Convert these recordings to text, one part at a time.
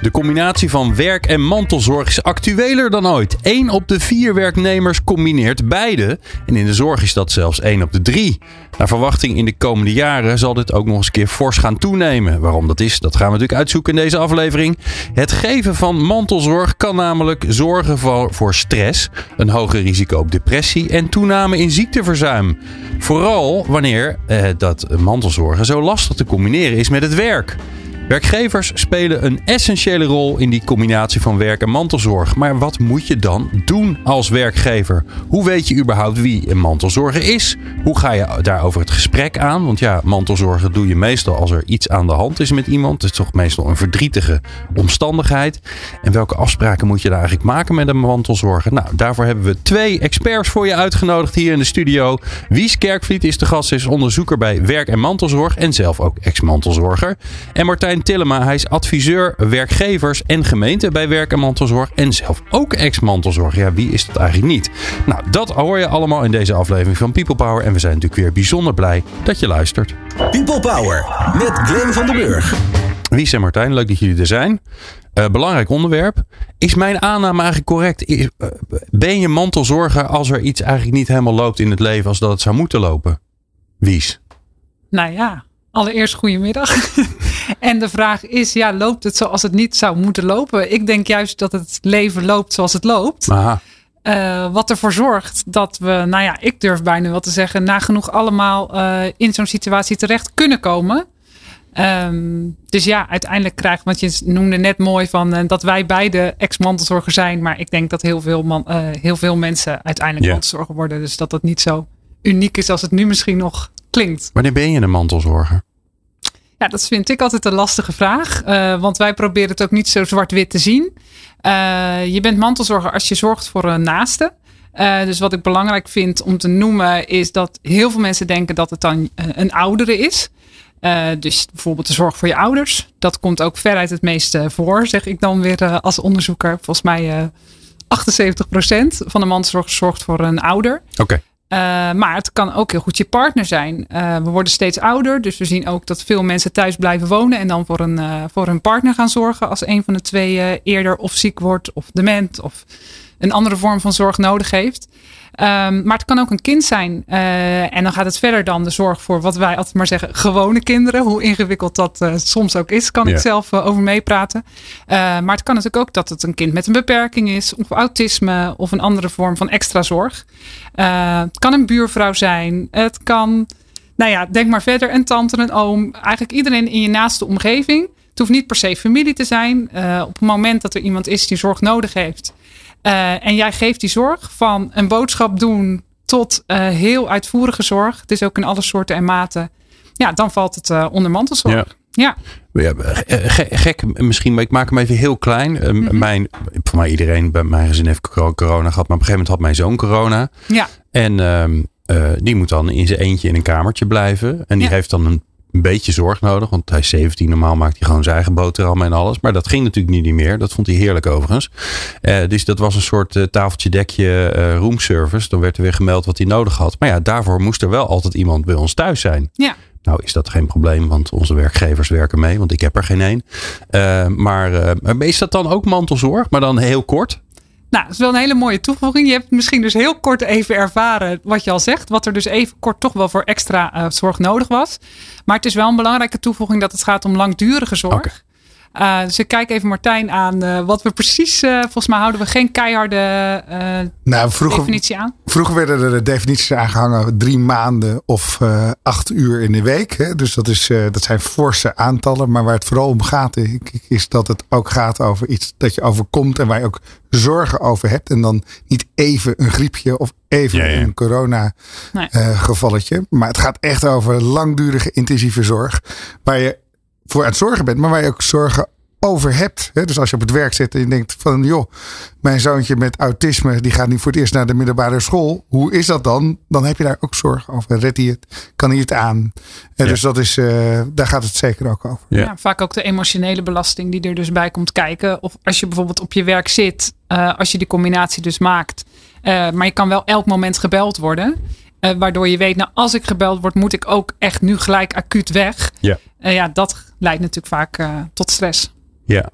De combinatie van werk en mantelzorg is actueler dan ooit. 1 op de 4 werknemers combineert beide. En in de zorg is dat zelfs 1 op de 3. Naar verwachting in de komende jaren zal dit ook nog eens een keer fors gaan toenemen. Waarom dat is, dat gaan we natuurlijk uitzoeken in deze aflevering. Het geven van mantelzorg kan namelijk zorgen voor stress, een hoger risico op depressie en toename in ziekteverzuim. Vooral wanneer eh, dat mantelzorgen zo lastig te combineren is met het werk. Werkgevers spelen een essentiële rol in die combinatie van werk en mantelzorg. Maar wat moet je dan doen als werkgever? Hoe weet je überhaupt wie een mantelzorger is? Hoe ga je daarover het gesprek aan? Want ja, mantelzorgen doe je meestal als er iets aan de hand is met iemand. Het is toch meestal een verdrietige omstandigheid. En welke afspraken moet je daar eigenlijk maken met een mantelzorger? Nou, daarvoor hebben we twee experts voor je uitgenodigd hier in de studio. Wies Kerkvliet is de gast, is onderzoeker bij werk- en mantelzorg en zelf ook ex-mantelzorger. En Martijn Tillema. Hij is adviseur werkgevers en gemeenten bij werk- en mantelzorg. En zelf ook ex-mantelzorg. Ja, wie is dat eigenlijk niet? Nou, dat hoor je allemaal in deze aflevering van People Power. En we zijn natuurlijk weer bijzonder blij dat je luistert. People Power met Glenn van den Burg. Wies en Martijn, leuk dat jullie er zijn. Uh, belangrijk onderwerp. Is mijn aanname eigenlijk correct? Is, uh, ben je mantelzorger als er iets eigenlijk niet helemaal loopt in het leven als dat het zou moeten lopen? Wies? Nou ja, allereerst goedemiddag. En de vraag is, ja, loopt het zoals het niet zou moeten lopen? Ik denk juist dat het leven loopt zoals het loopt. Aha. Uh, wat ervoor zorgt dat we, nou ja, ik durf bijna wel te zeggen, nagenoeg allemaal uh, in zo'n situatie terecht kunnen komen. Um, dus ja, uiteindelijk krijgen, want je noemde net mooi van uh, dat wij beide ex-mantelzorger zijn. Maar ik denk dat heel veel, man, heel veel mensen uiteindelijk yeah. mantelzorger worden. Dus dat dat niet zo uniek is als het nu misschien nog klinkt. Wanneer ben je een mantelzorger? Ja, dat vind ik altijd een lastige vraag. Uh, want wij proberen het ook niet zo zwart-wit te zien. Uh, je bent mantelzorger als je zorgt voor een naaste. Uh, dus wat ik belangrijk vind om te noemen is dat heel veel mensen denken dat het dan een oudere is. dus bijvoorbeeld de zorg voor je ouders. Dat komt ook veruit het meeste voor, zeg ik dan weer als onderzoeker. Volgens mij 78% van de mantelzorgers zorgt voor een ouder. Oké. Okay. Uh, maar het kan ook heel goed je partner zijn. Uh, we worden steeds ouder, dus we zien ook dat veel mensen thuis blijven wonen en dan voor een, uh, voor hun partner gaan zorgen als een van de twee eerder of ziek wordt of dement of een andere vorm van zorg nodig heeft. Um, maar het kan ook een kind zijn. Uh, en dan gaat het verder dan de zorg voor wat wij altijd maar zeggen, gewone kinderen. Hoe ingewikkeld dat uh, soms ook is, kan ik zelf uh, over meepraten. maar het kan natuurlijk ook dat het een kind met een beperking is, of autisme, of een andere vorm van extra zorg. het kan een buurvrouw zijn. Het kan, nou ja, denk maar verder, een tante, een oom. Eigenlijk iedereen in je naaste omgeving. Het hoeft niet per se familie te zijn. op het moment dat er iemand is die zorg nodig heeft. Uh, en jij geeft die zorg van een boodschap doen tot uh, heel uitvoerige zorg. Het is ook in alle soorten en maten. Ja, dan valt het uh, onder mantelzorg. Ja. Ja. ja gek, misschien, maar ik maak hem even heel klein. Mm -hmm. Mijn, voor mij iedereen bij mijn gezin heeft corona gehad. Maar op een gegeven moment had mijn zoon corona. Ja. En um, die moet dan in zijn eentje in een kamertje blijven. En die Ja. heeft dan een een beetje zorg nodig. Want hij is 17, normaal maakt hij gewoon zijn eigen boterham en alles. Maar dat ging natuurlijk niet meer. Dat vond hij heerlijk overigens. Uh, dus dat was een soort uh, tafeltje, dekje, uh, roomservice. Dan werd er weer gemeld wat hij nodig had. Maar ja, daarvoor moest er wel altijd iemand bij ons thuis zijn. Ja. Nou is dat geen probleem, want onze werkgevers werken mee. Want ik heb er geen één. maar is dat dan ook mantelzorg? Maar dan heel kort? Nou, dat is wel een hele mooie toevoeging. Je hebt misschien dus heel kort even ervaren wat je al zegt. Wat er dus even kort toch wel voor extra uh, zorg nodig was. Maar het is wel een belangrijke toevoeging dat het gaat om langdurige zorg. Uh, dus ik kijk even Martijn aan uh, wat we precies. Uh, volgens mij houden we geen keiharde nou, vroeger, definitie aan. Vroeger werden er de definities aangehangen drie maanden of acht uur in de week. Hè? Dus dat, is, dat zijn forse aantallen. Maar waar het vooral om gaat, is dat het ook gaat over iets dat je overkomt en waar je ook zorgen over hebt. En dan niet even een griepje of even Ja, ja. een corona Nee. eh, gevalletje. Maar het gaat echt over langdurige intensieve zorg. Waar je voor aan het zorgen bent, maar waar je ook zorgen over hebt. Hè? Dus als je op het werk zit en je denkt van joh, mijn zoontje met autisme, die gaat nu voor het eerst naar de middelbare school. Hoe is dat dan? Dan heb je daar ook zorgen over. Redt hij het? Kan hij het aan? Ja. Dus dat is, uh, daar gaat het zeker ook over. Ja. ja. vaak ook de emotionele belasting die er dus bij komt kijken. Of als je bijvoorbeeld op je werk zit, uh, als je die combinatie dus maakt. Uh, maar je kan wel elk moment gebeld worden. Uh, waardoor je weet, nou als ik gebeld word, moet ik ook echt nu gelijk acuut weg. Ja, uh, ja dat leidt natuurlijk vaak uh, tot stress. Ja.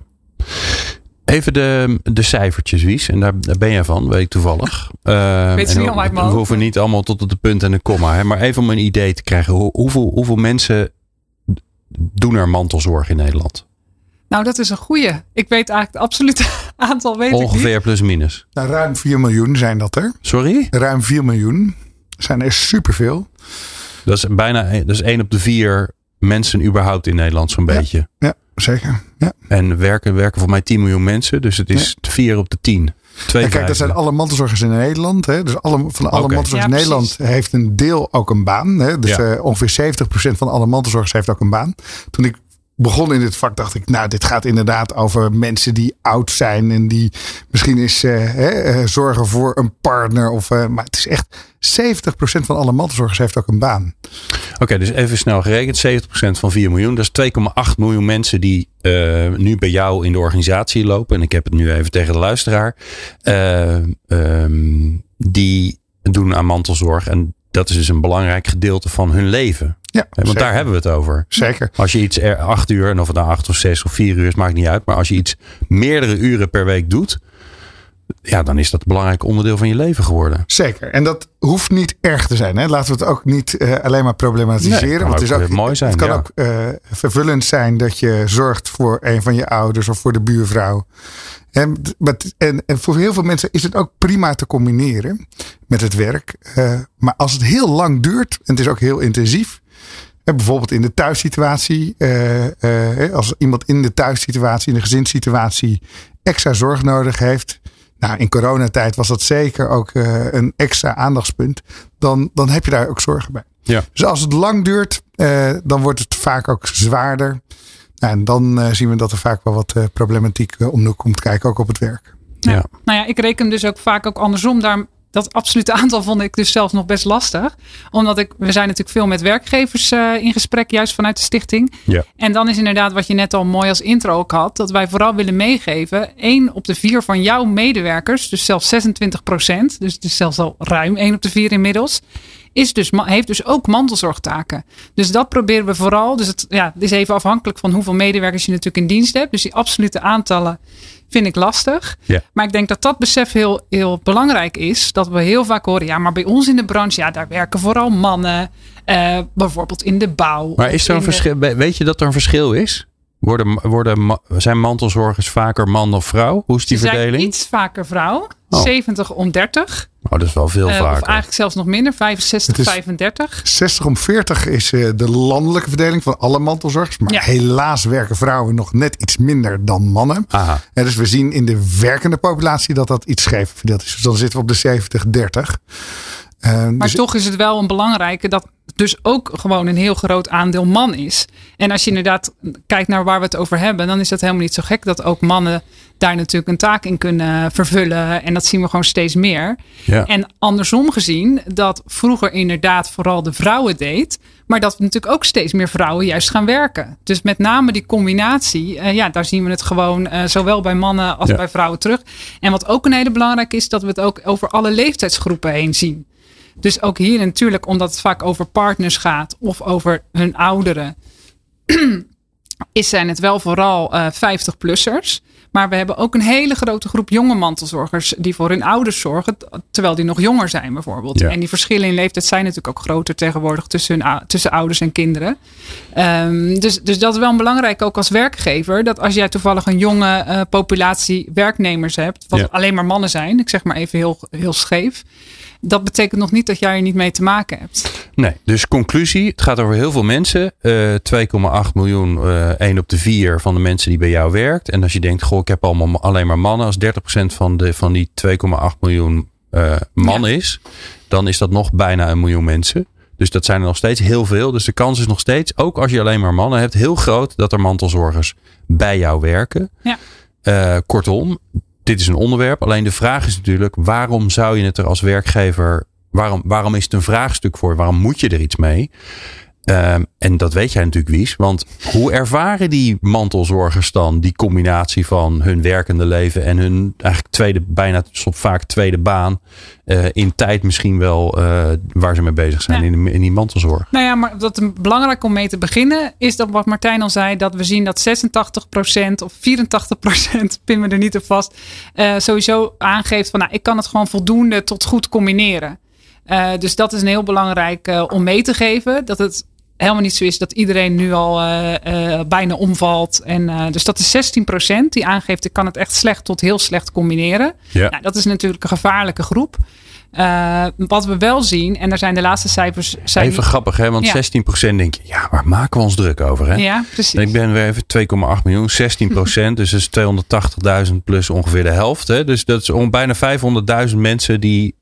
Even de, de cijfertjes, Wies. En daar, daar ben jij van, weet ik toevallig. Uh, weet ze niet allemaal uit We hoeven niet allemaal tot op de punt en de komma. Hè, maar even om een idee te krijgen. Hoe, hoeveel, hoeveel mensen doen er mantelzorg in Nederland? Nou, dat is een goeie. Ik weet eigenlijk het absolute aantal. Weet Ongeveer plus minus. Nou, ruim 4 miljoen zijn dat er. Sorry? Ruim 4 miljoen zijn er superveel. Dat is bijna dat is 1 op de 4 mensen überhaupt in Nederland zo'n ja, beetje. Ja, zeker. Ja. En werken, werken voor mij 10 miljoen mensen. Dus het is ja. 4 op de 10. Twee ja, kijk, dat zijn alle mantelzorgers in Nederland. Hè? Dus alle, van alle okay. mantelzorgers in Nederland heeft een deel ook een baan. Hè? Dus uh, ongeveer 70% van alle mantelzorgers heeft ook een baan. Toen ik begon in dit vak, dacht ik, nou, dit gaat inderdaad over mensen die oud zijn en die misschien eens uh, hè, zorgen voor een partner. Of, uh, maar het is echt 70% van alle mantelzorgers heeft ook een baan. Oké, okay, dus even snel gerekend, 70% van 4 miljoen. Dat is 2,8 miljoen mensen die uh, nu bij jou in de organisatie lopen. En ik heb het nu even tegen de luisteraar. Um, die doen aan mantelzorg. En dat is dus een belangrijk gedeelte van hun leven. Ja, Want zeker. daar hebben we het over. Zeker. Als je iets er acht uur, en of het nou acht of zes of vier uur is, maakt niet uit. Maar als je iets meerdere uren per week doet, ja, dan is dat een belangrijk onderdeel van je leven geworden. Zeker. En dat hoeft niet erg te zijn. Hè? Laten we het ook niet uh, alleen maar problematiseren. Nee, want het, is ook, mooi zijn, het kan ja. ook uh, vervullend zijn dat je zorgt voor een van je ouders of voor de buurvrouw. En, en, en voor heel veel mensen is het ook prima te combineren met het werk. Uh, maar als het heel lang duurt, en het is ook heel intensief. Bijvoorbeeld in de thuissituatie. Uh, als iemand in de thuissituatie, in de gezinssituatie, extra zorg nodig heeft. Nou, in coronatijd was dat zeker ook uh, een extra aandachtspunt. Dan, dan heb je daar ook zorgen bij. Ja. Dus als het lang duurt, uh, dan wordt het vaak ook zwaarder. Nou, en dan uh, zien we dat er vaak wel wat problematiek om de hoek komt kijken, ook op het werk. Ja. ja. Nou ja, ik reken dus ook vaak ook andersom. Daar dat absolute aantal vond ik dus zelfs nog best lastig. Omdat ik, we zijn natuurlijk veel met werkgevers uh, in gesprek, juist vanuit de stichting. Ja. En dan is inderdaad wat je net al mooi als intro ook had, dat wij vooral willen meegeven. één op de vier van jouw medewerkers, dus zelfs 26 procent, dus het is zelfs al ruim één op de vier inmiddels. Is dus, heeft dus ook mantelzorgtaken. Dus dat proberen we vooral. Dus het, ja, het is even afhankelijk van hoeveel medewerkers je natuurlijk in dienst hebt. Dus die absolute aantallen vind ik lastig. Ja. Maar ik denk dat dat besef heel, heel belangrijk is. Dat we heel vaak horen, ja, maar bij ons in de branche, ja, daar werken vooral mannen. Uh, bijvoorbeeld in de bouw. Maar is er een verschil? Weet je dat er een verschil is? Worden, worden, zijn mantelzorgers vaker man of vrouw? Hoe is die Ze verdeling? Zijn iets vaker vrouw. Oh. 70 om 30. Oh, dat is wel veel uh, vaker. Of eigenlijk zelfs nog minder, 65, 35. 60 om 40 is uh, de landelijke verdeling van alle mantelzorgers. Maar ja. helaas werken vrouwen nog net iets minder dan mannen. Aha. En dus we zien in de werkende populatie dat dat iets scheef verdeeld is. Dus dan zitten we op de 70-30. Uh, maar dus toch is het wel een belangrijke dat dus ook gewoon een heel groot aandeel man is. En als je inderdaad kijkt naar waar we het over hebben, dan is dat helemaal niet zo gek dat ook mannen daar natuurlijk een taak in kunnen vervullen. En dat zien we gewoon steeds meer. Ja. En andersom gezien, dat vroeger inderdaad vooral de vrouwen deed, maar dat natuurlijk ook steeds meer vrouwen juist gaan werken. Dus met name die combinatie, uh, ja, daar zien we het gewoon uh, zowel bij mannen als Ja. bij vrouwen terug. En wat ook een hele belangrijke is, dat we het ook over alle leeftijdsgroepen heen zien. Dus ook hier natuurlijk, omdat het vaak over partners gaat of over hun ouderen, is zijn het wel vooral uh, 50-plussers. Maar we hebben ook een hele grote groep jonge mantelzorgers die voor hun ouders zorgen, terwijl die nog jonger zijn bijvoorbeeld. Ja. En die verschillen in leeftijd zijn natuurlijk ook groter tegenwoordig tussen, hun, tussen ouders en kinderen. Um, dus, dus dat is wel belangrijk ook als werkgever, dat als jij toevallig een jonge uh, populatie werknemers hebt, wat Ja. alleen maar mannen zijn, ik zeg maar even heel, heel scheef. Dat betekent nog niet dat jij er niet mee te maken hebt. Nee, dus conclusie. Het gaat over heel veel mensen. Uh, 2,8 miljoen, uh, 1 op de 4 van de mensen die bij jou werkt. En als je denkt, goh, ik heb allemaal alleen maar mannen. Als 30% van, de, van die 2,8 miljoen uh, man Ja. is, dan is dat nog bijna een miljoen mensen. Dus dat zijn er nog steeds heel veel. Dus de kans is nog steeds, ook als je alleen maar mannen hebt, heel groot dat er mantelzorgers bij jou werken. Ja. Uh, kortom, dit is een onderwerp. Alleen de vraag is natuurlijk, waarom zou je het er als werkgever, waarom, waarom is het een vraagstuk voor? Waarom moet je er iets mee? Um, en dat weet jij natuurlijk, Wies. Want hoe ervaren die mantelzorgers dan die combinatie van hun werkende leven en hun eigenlijk tweede, bijna vaak tweede baan. Uh, in tijd misschien wel uh, waar ze mee bezig zijn Ja. in, de, in die mantelzorg. Nou ja, maar wat een belangrijk om mee te beginnen is dat wat Martijn al zei, dat we zien dat 86% of 84%, pin me er niet op vast, eh, sowieso aangeeft van nou, ik kan het gewoon voldoende tot goed combineren. Eh, dus dat is een heel belangrijk eh, om mee te geven. Dat het helemaal niet zo is dat iedereen nu al eh, eh, bijna omvalt. En, eh, dus dat is 16% die aangeeft ik kan het echt slecht tot heel slecht combineren. Ja. Nou, dat is natuurlijk een gevaarlijke groep. Wat we wel zien, en daar zijn de laatste cijfers. Zijn Even grappig, hè? Want Ja. 16% denk je, ja, waar maken we ons druk over? Hè? Ja, precies. En ik ben weer even 2,8 miljoen, 16 procent. dus dat is 280.000 plus ongeveer de helft. Hè? Dus dat is om bijna 500.000 mensen die,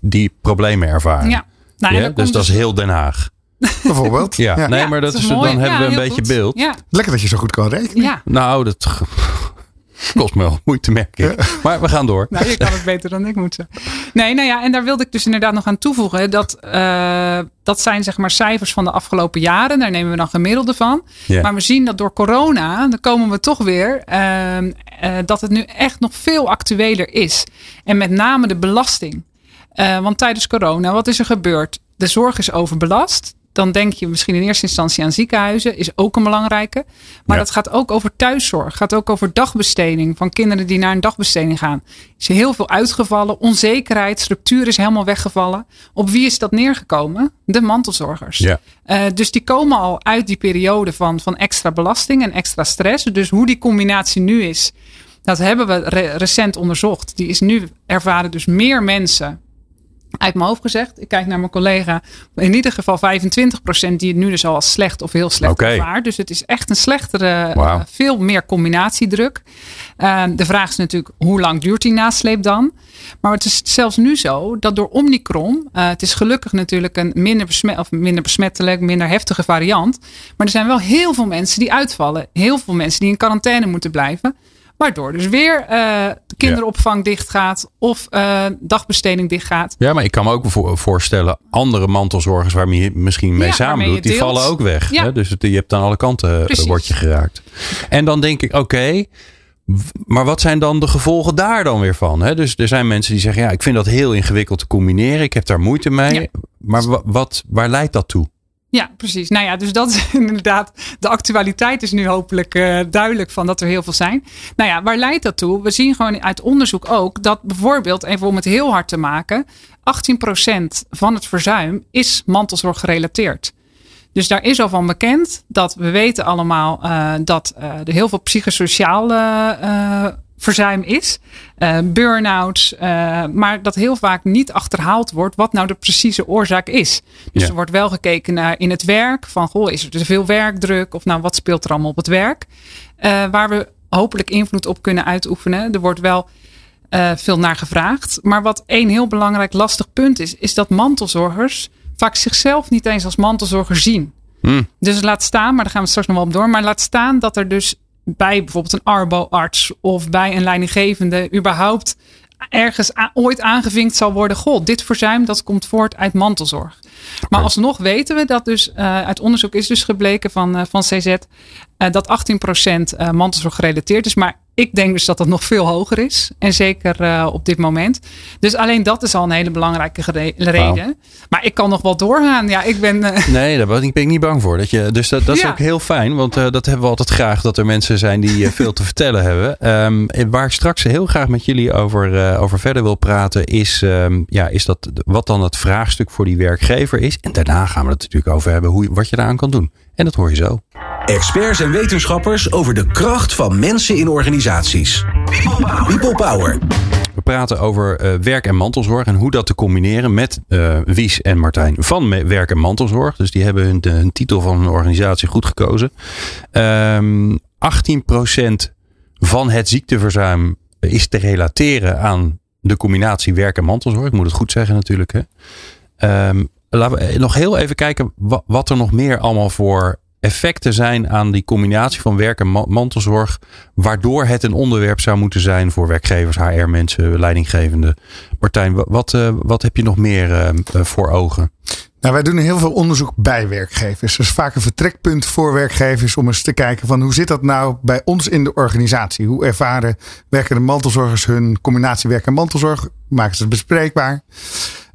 die problemen ervaren. Ja. Nou, Ja, dus komt dat is heel Den Haag. Bijvoorbeeld. Ja, nee, maar dat is, dan hebben we een beetje goed. beeld. Ja, Lekker dat je zo goed kan rekenen. ja. Nou, dat kost me wel moeite, merk ik. Maar we gaan door. Nou, je kan het beter dan ik moet zeggen. Nee, nou ja, en daar wilde ik dus inderdaad nog aan toevoegen. Dat, eh, dat zijn zeg maar cijfers van de afgelopen jaren. Daar nemen we dan gemiddelde van. Ja. Maar we zien dat door corona, dan komen we toch weer, ehm, eh, dat het nu echt nog veel actueler is. En met name de belasting. Eh, want tijdens corona, wat is er gebeurd? De zorg is overbelast. Dan denk je misschien in eerste instantie aan ziekenhuizen, is ook een belangrijke. Maar Ja. dat gaat ook over thuiszorg, gaat ook over dagbesteding van kinderen die naar een dagbesteding gaan. Is er heel veel uitgevallen, onzekerheid, structuur is helemaal weggevallen. Op wie is dat neergekomen? De mantelzorgers. Ja. Eh, dus die komen al uit die periode van, van extra belasting en extra stress. Dus hoe die combinatie nu is, dat hebben we re- recent onderzocht. Die is nu ervaren dus meer mensen. Uit mijn hoofd gezegd, ik kijk naar mijn collega, in ieder geval 25% die het nu dus al als slecht of heel slecht Oké. ervaart. Dus het is echt een slechtere, eh, veel meer combinatiedruk. Eh, de vraag is natuurlijk, hoe lang duurt die nasleep dan? Maar het is zelfs nu zo dat door Omicron, eh, het is gelukkig natuurlijk een minder, besmet, of minder besmettelijk, minder heftige variant. Maar er zijn wel heel veel mensen die uitvallen. Heel veel mensen die in quarantaine moeten blijven. Waardoor dus weer eh, de kinderopvang dichtgaat of eh, dagbesteding dichtgaat. Ja, maar ik kan me ook vo- voorstellen, andere mantelzorgers waarmee je misschien mee Ja, samen doet, die deelt. vallen ook weg. Ja. Hè? Dus het- je hebt aan alle kanten eh, Precies. word je geraakt. En dan denk ik, oké, maar wat zijn dan de gevolgen daar dan weer van? Hè? Dus er zijn mensen die zeggen, ja, ik vind dat heel ingewikkeld te combineren. Ik heb daar moeite mee. Maar wa- wat, waar leidt dat toe? Ja, precies. Nou ja, dus dat is inderdaad. De actualiteit is nu hopelijk eh, duidelijk van dat er heel veel zijn. Nou ja, waar leidt dat toe? We zien gewoon uit onderzoek ook dat bijvoorbeeld, even om het heel hard te maken, 18% van het verzuim is mantelzorg gerelateerd. Dus daar is al van bekend dat we weten allemaal eh, dat eh, er heel veel psychosociaal eh, verzuim is. Eh burn-outs. eh, maar dat heel vaak niet achterhaald wordt wat nou de precieze oorzaak is. Dus Ja. er wordt wel gekeken naar in het werk. Van goh, is er te veel werkdruk? Of nou, wat speelt er allemaal op het werk? Eh, waar we hopelijk invloed op kunnen uitoefenen. Er wordt wel veel naar gevraagd. Maar wat één heel belangrijk lastig punt is, is dat mantelzorgers vaak zichzelf niet eens als mantelzorger zien. Hmm. Dus laat staan, maar daar gaan we straks nog wel op door. Maar laat staan dat er dus bij bijvoorbeeld een arbo-arts of bij een leidinggevende überhaupt ergens ooit aangevinkt zal worden. Goh, dit verzuim dat komt voort uit mantelzorg. Maar alsnog weten we dat dus eh, uit onderzoek is dus gebleken van, eh, van CZ eh, dat 18% eh, mantelzorg gerelateerd is. Maar ik denk dus dat dat nog veel hoger is. En zeker eh, op dit moment. Dus alleen dat is al een hele belangrijke reden. Maar ik kan nog wel doorgaan. Ja, ik ben. eh, Nee, daar ben ik niet bang voor. Dat je, dus dat, dat is Ja. ook heel fijn, want eh, dat hebben we altijd graag. Dat er mensen zijn die veel te vertellen hebben. Ehm, waar ik straks heel graag met jullie over, over verder wil praten, is, ehm, ja, is dat wat dan het vraagstuk voor die werkgever is. En daarna gaan we het natuurlijk over hebben hoe, wat je daaraan kan doen. En dat hoor je zo. Experts en wetenschappers over de kracht van mensen in organisaties. People Power. We praten over eh, werk- en mantelzorg en hoe dat te combineren met eh, Wies en Martijn van Werk en Mantelzorg. Dus die hebben hun, titel van hun organisatie goed gekozen. Ehm 18% van het ziekteverzuim is te relateren aan de combinatie werk en mantelzorg. Ik moet het goed zeggen natuurlijk. Hè? Ehm, laten we nog heel even kijken wa- wat er nog meer allemaal voor effecten zijn aan die combinatie van werk en ma- mantelzorg. Waardoor het een onderwerp zou moeten zijn voor werkgevers, HR-mensen, leidinggevende. Martijn, wa- wat, eh, wat heb je nog meer eh, eh, voor ogen? Nou, wij doen heel veel onderzoek bij werkgevers. Dat is vaak een vertrekpunt voor werkgevers om eens te kijken van hoe zit dat nou bij ons in de organisatie? Hoe ervaren werkende mantelzorgers hun combinatie werk en mantelzorg? Maken ze het bespreekbaar?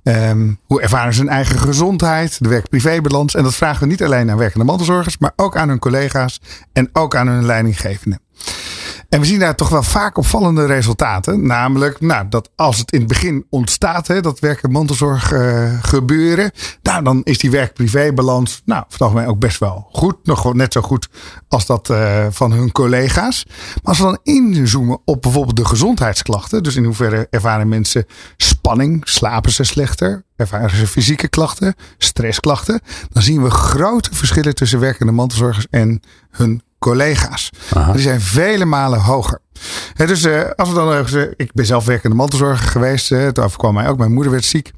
Ehm, hoe ervaren ze hun eigen gezondheid, de werk-privébalans? En dat vragen we niet alleen aan werkende mantelzorgers, maar ook aan hun collega's en ook aan hun leidinggevenden. En we zien daar toch wel vaak opvallende resultaten. Namelijk, nou, dat als het in het begin ontstaat, hè, dat werk- en mantelzorg eh, gebeuren. Nou, dan is die werk-privé-balans, nou, het algemeen ook best wel goed. Nog gewoon net zo goed als dat eh, van hun collega's. Maar als we dan inzoomen op bijvoorbeeld de gezondheidsklachten. Dus in hoeverre ervaren mensen spanning, slapen ze slechter, ervaren ze fysieke klachten, stressklachten. Dan zien we grote verschillen tussen werkende mantelzorgers en hun collega's. Aha. Die zijn vele malen hoger. Dus eh, als we dan even, ik ben zelf werkende mantelzorger geweest. eh, het overkwam mij ook. Mijn moeder werd ziek.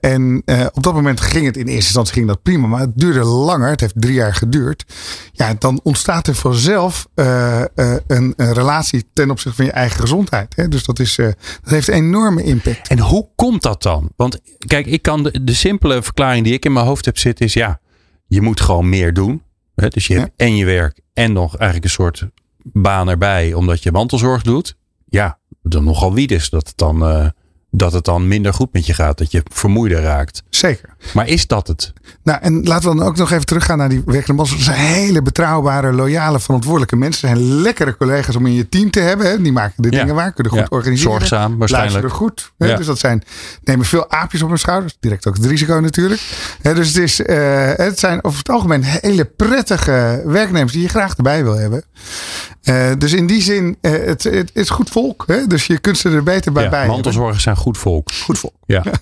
En op dat moment ging het in eerste instantie ging dat prima, maar het duurde langer. Het heeft drie jaar geduurd. Ja, dan ontstaat er vanzelf een, een relatie ten opzichte van je eigen gezondheid. Hè? Dus dat, is, dat heeft een enorme impact. En hoe komt dat dan? Want kijk, ik kan de, de simpele verklaring die ik in mijn hoofd heb zitten is ja, je moet gewoon meer doen. Hè? Dus je Ja. hebt en je werk en nog eigenlijk een soort baan erbij omdat je mantelzorg doet. Ja, dan nogal wie dus dat het dan, eh, dat het dan minder goed met je gaat. Dat je vermoeider raakt. Zeker. Maar is dat het? Nou, en laten we dan ook nog even teruggaan naar die werkende mantelzorgers. Dat zijn hele betrouwbare, loyale, verantwoordelijke mensen. Het zijn lekkere collega's om in je team te hebben. Hè? Die maken de Ja. dingen waar, kunnen goed Ja. organiseren. Zorgzaam waarschijnlijk. Luisteren goed. Hè? Ja. Dus dat zijn, nemen veel aapjes op hun schouders. Direct ook het risico natuurlijk. Hè, dus het, is, eh, het zijn over het algemeen hele prettige werknemers die je graag erbij wil hebben. Eh, dus in die zin, eh, het, het is goed volk. Hè? Dus je kunt ze er beter bij Ja, bij mantelzorgers zijn goed volk. Goed volk. Ja.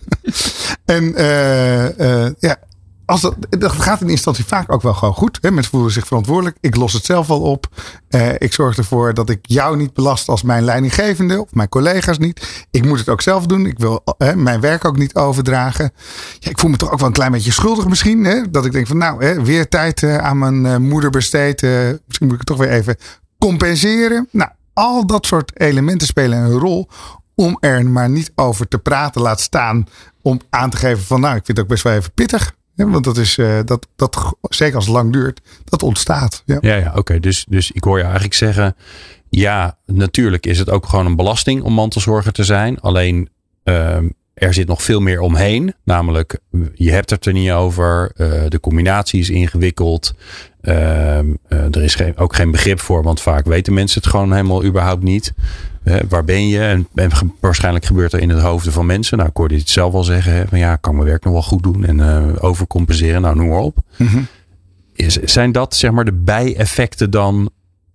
En eh, eh, ja, als dat, dat gaat in instantie vaak ook wel gewoon goed. Hè? Mensen voelen zich verantwoordelijk. Ik los het zelf wel op. Eh, ik zorg ervoor dat ik jou niet belast als mijn leidinggevende of mijn collega's niet. Ik moet het ook zelf doen. Ik wil hè, mijn werk ook niet overdragen. Ja, ik voel me toch ook wel een klein beetje schuldig misschien. Hè? Dat ik denk van nou, hè, weer tijd aan mijn moeder besteed. Eh, misschien moet ik het toch weer even compenseren. Nou, al dat soort elementen spelen een rol om er maar niet over te praten. Laat staan om aan te geven van nou, ik vind het ook best wel even pittig. Ja, want dat is eh, dat, dat, zeker als het lang duurt, dat ontstaat. Ja. Ja, oké. Dus, dus ik hoor je eigenlijk zeggen. Ja, natuurlijk is het ook gewoon een belasting om mantelzorger te zijn. Alleen ehm, er zit nog veel meer omheen. Namelijk, je hebt het er niet over. eh, de combinatie is ingewikkeld. Ehm, eh, er is geen, ook geen begrip voor, want vaak weten mensen het gewoon helemaal überhaupt niet. Hè, waar ben je? En, waarschijnlijk gebeurt er in het hoofden van mensen. Nou, ik hoorde je het zelf al zeggen. Hè, van ja, ik kan mijn werk nog wel goed doen en eh, overcompenseren. Nou, noem maar op. Mhm. Is, zijn dat zeg maar de bijeffecten dan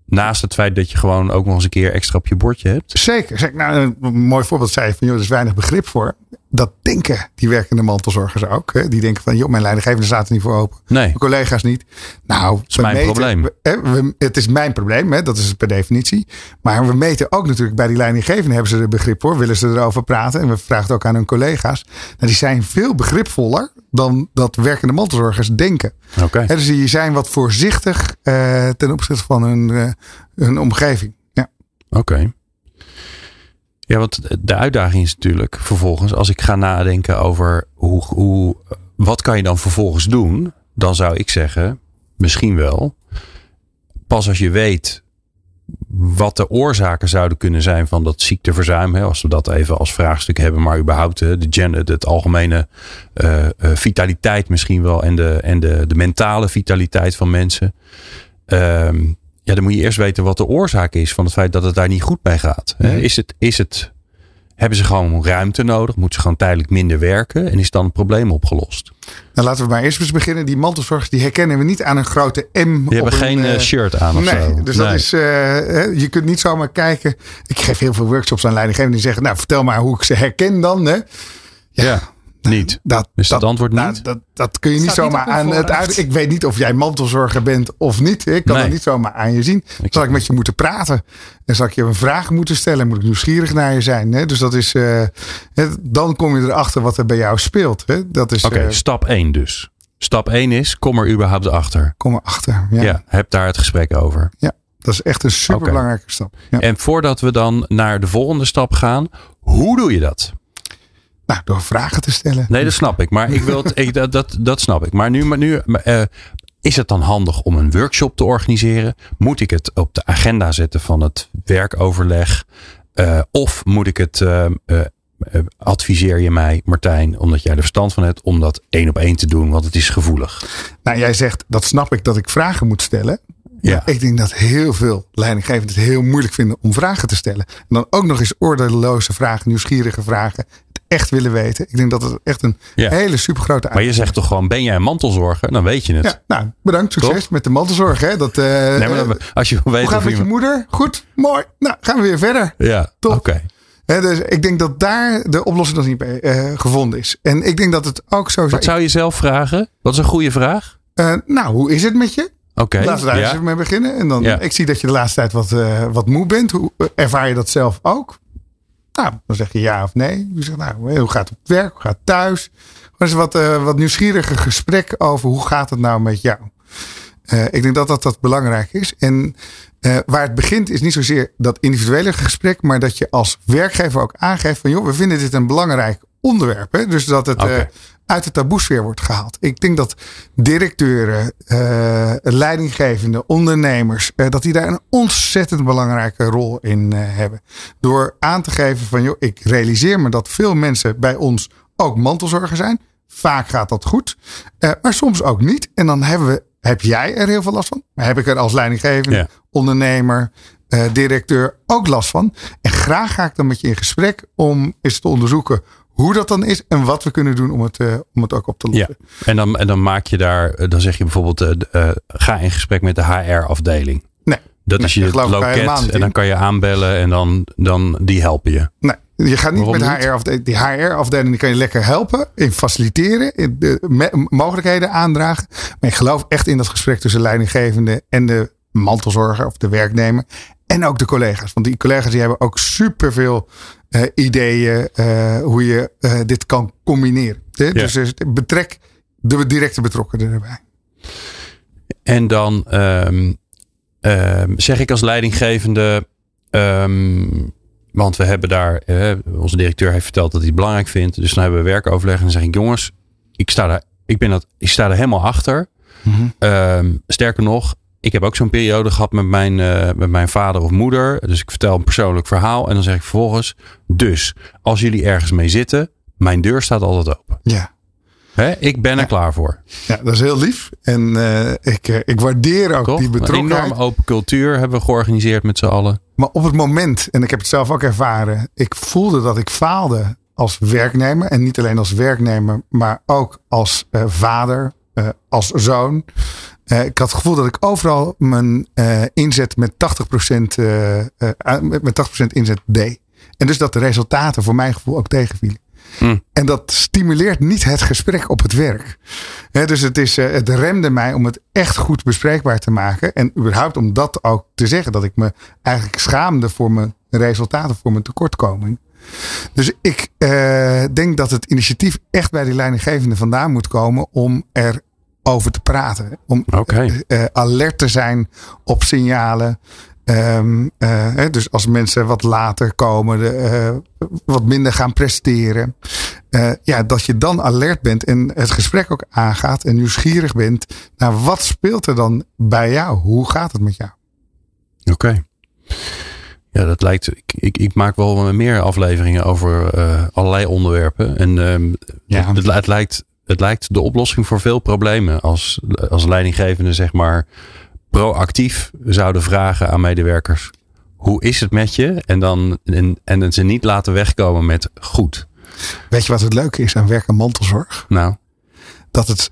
naast het feit dat je gewoon ook nog eens een keer extra op je bordje hebt? Zeker. zeker. Nou, een mooi voorbeeld zei je van joh, er is weinig begrip voor. Dat denken die werkende mantelzorgers ook. Hè? Die denken van joh, mijn leidinggevende staat er niet voor open. Nee. Mijn collega's niet. Nou, is mijn probleem. we- hè, we- het is mijn probleem, hè, dat is het per definitie. Maar we meten ook natuurlijk bij die leidinggevenden hebben ze er begrip voor. Willen ze erover praten. En we vragen het ook aan hun collega's. Nou, die zijn veel begripvoller dan dat werkende mantelzorgers denken. Oké. Hè, dus die zijn wat voorzichtig eh, ten opzichte van hun, eh, hun omgeving. Ja. Oké. Ja, want de uitdaging is natuurlijk vervolgens, als ik ga nadenken over hoe, hoe, wat kan je dan vervolgens doen, dan zou ik zeggen, misschien wel, pas als je weet wat de oorzaken zouden kunnen zijn van dat ziekteverzuim, hè, als we dat even als vraagstuk hebben, maar überhaupt de gen, het algemene eh, eh, vitaliteit misschien wel en, de, en de, de mentale vitaliteit van mensen. Ehm, ja, dan moet je eerst weten wat de oorzaak is van het feit dat het daar niet goed mee gaat. Hè? Is het, is het, hebben ze gewoon ruimte nodig? Moeten ze gewoon tijdelijk minder werken? En is dan het probleem opgelost? Nou, laten we maar eerst eens beginnen. Die mantelzorgers die herkennen we niet aan een grote M. Die hebben een, geen eh, eh, shirt aan of nee, zo. dus dat is, eh, je kunt niet zomaar kijken. Ik geef heel veel workshops aan leidinggevenden die zeggen, nou vertel maar hoe ik ze herken dan. Hè? Ja. Niet. Dat, Is dat antwoord nou, niet? dat, dat kun je niet zomaar aan het uit. Ik weet niet of jij mantelzorger bent of niet. Ik kan Nee. het niet zomaar aan je zien. Ik- zal ik met je moeten praten. En zal ik je een vraag moeten stellen. Moet ik nieuwsgierig naar je zijn. Hè? Dus dat is. eh, hè, dan kom je erachter wat er bij jou speelt. Hè? Dat is. Oké, eh, stap 1 dus. Stap 1 is, kom er überhaupt achter. kom erachter. Ja, Ja. heb daar het gesprek over. ja. Dat is echt een superbelangrijke stap. Ja. En voordat we dan naar de volgende stap gaan, hoe doe je dat? Nou, door vragen te stellen. Nee, dat snap ik. Maar ik wil het, ik, dat, dat, dat snap ik. Maar nu, maar nu eh, is het dan handig om een workshop te organiseren? Moet ik het op de agenda zetten van het werkoverleg? Eh, of moet ik het, eh, adviseer je mij, Martijn, omdat jij er verstand van hebt, om dat één op één te doen, want het is gevoelig. Nou, jij zegt dat snap ik dat ik vragen moet stellen. Ja. Ik denk dat heel veel leidinggevenden het heel moeilijk vinden om vragen te stellen. En dan ook nog eens oordeelloze vragen, nieuwsgierige vragen. Het echt willen weten. Ik denk dat het echt een Ja. hele supergrote Maar je zegt toch gewoon, ben jij een mantelzorger? Dan weet je het. Ja, nou, bedankt. Succes met de mantelzorg. Hè? Dat, eh, Nee, maar eh, dan- als je weten hoe gaat het met je moeder? Goed, mooi. Nou, gaan we weer verder. Ja, oké. Dus ik denk dat daar de oplossing nog niet bij eh, gevonden is. En ik denk dat het ook zo Wat zou je zelf vragen? Wat is een goede vraag? Nou, hoe is het met je? Oké. Laten we daar eens even mee beginnen. En dan, ik zie dat je de laatste tijd wat, eh, wat moe bent. Hoe ervaar je dat zelf ook? Nou, dan zeg je ja of nee. Je zegt, nou, hoe gaat het op werk? Hoe gaat het thuis? Eens wat, eh, wat nieuwsgierige gesprek over hoe gaat het nou met jou? Eh, ik denk dat dat, dat belangrijk is. En waar het begint is niet zozeer dat individuele gesprek, maar dat je als werkgever ook aangeeft van joh, we vinden dit een belangrijk onderwerp. Hè? Dus dat het Oké. eh, uit de taboesfeer wordt gehaald. Ik denk dat directeuren, eh, leidinggevende, ondernemers, eh, dat die daar een ontzettend belangrijke rol in hebben. Door aan te geven van joh, ik realiseer me dat veel mensen bij ons ook mantelzorger zijn. Vaak gaat dat goed, maar soms ook niet. En dan hebben we, heb jij er heel veel last van. Maar heb ik er als leidinggevende, ondernemer, directeur ook last van. En graag ga ik dan met je in gesprek om eens te onderzoeken hoe dat dan is en wat we kunnen doen om het, eh, om het ook op te Ja, lossen. en dan, en dan maak je daar, eh, dan zeg je bijvoorbeeld, eh, ga in gesprek met de HR-afdeling. Nee, Dat Nee, is je loket en dan kan je aanbellen en dan, dan die helpen je. nee, je gaat niet Waarom met? HR-afdeling. Die HR-afdeling kan je lekker helpen in faciliteren, in de mogelijkheden aandragen. Maar ik geloof echt in dat gesprek tussen leidinggevende en de mantelzorger of de werknemer. En ook de collega's. Want die collega's die hebben ook superveel ideeën eh, hoe je eh, dit kan combineren. Hè? Dus eh, betrek de directe betrokkenen erbij. En dan ehm, ehm, zeg ik als leidinggevende, ehm, want we hebben daar, eh, onze directeur heeft verteld dat hij het belangrijk vindt. Dus dan hebben we werkoverleg en dan zeg ik, jongens, ik sta daar, ik ben dat, ik sta er helemaal achter. Ehm, sterker nog, ik heb ook zo'n periode gehad met mijn, eh, met mijn vader of moeder. Dus ik vertel een persoonlijk verhaal en dan zeg ik vervolgens, dus als jullie ergens mee zitten, mijn deur staat altijd open. Ja. Hè? Ik ben er klaar voor. Ja, dat is heel lief. En eh, ik, eh, ik waardeer ook Toch? die Een betrokkenheid. enorm open cultuur hebben we georganiseerd met z'n allen. Maar op het moment, en ik heb het zelf ook ervaren, ik voelde dat ik faalde als werknemer. En niet alleen als werknemer, maar ook als vader, eh, als zoon. Eh, ik had het gevoel dat ik overal mijn eh, inzet met 80%, eh, eh, met met 80% inzet deed. En dus dat de resultaten voor mijn gevoel ook tegenvielen. Hm. En dat stimuleert niet het gesprek op het werk. Dus het, is, het remde mij om het echt goed bespreekbaar te maken. En überhaupt om dat ook te zeggen. Dat ik me eigenlijk schaamde voor mijn resultaten, voor mijn tekortkoming. Dus ik denk dat het initiatief echt bij die leidinggevende vandaan moet komen om er over te praten. Om Oké. eh, alert te zijn op signalen. Ehm, eh, dus als mensen wat later komen, de, eh, wat minder gaan presteren. eh, ja, dat je dan alert bent en het gesprek ook aangaat en nieuwsgierig bent naar wat speelt er dan bij jou? Hoe gaat het met jou? Oké. Ja, dat lijkt. Ik, ik, ik maak wel meer afleveringen over eh, allerlei onderwerpen. En ehm, Ja. het, het, lijkt, het lijkt de oplossing voor veel problemen. Als, als leidinggevende, zeg maar, proactief zouden vragen aan medewerkers: hoe is het met je? En dan en, en ze niet laten wegkomen met goed. Weet je wat het leuke is aan werk en mantelzorg? Nou, dat het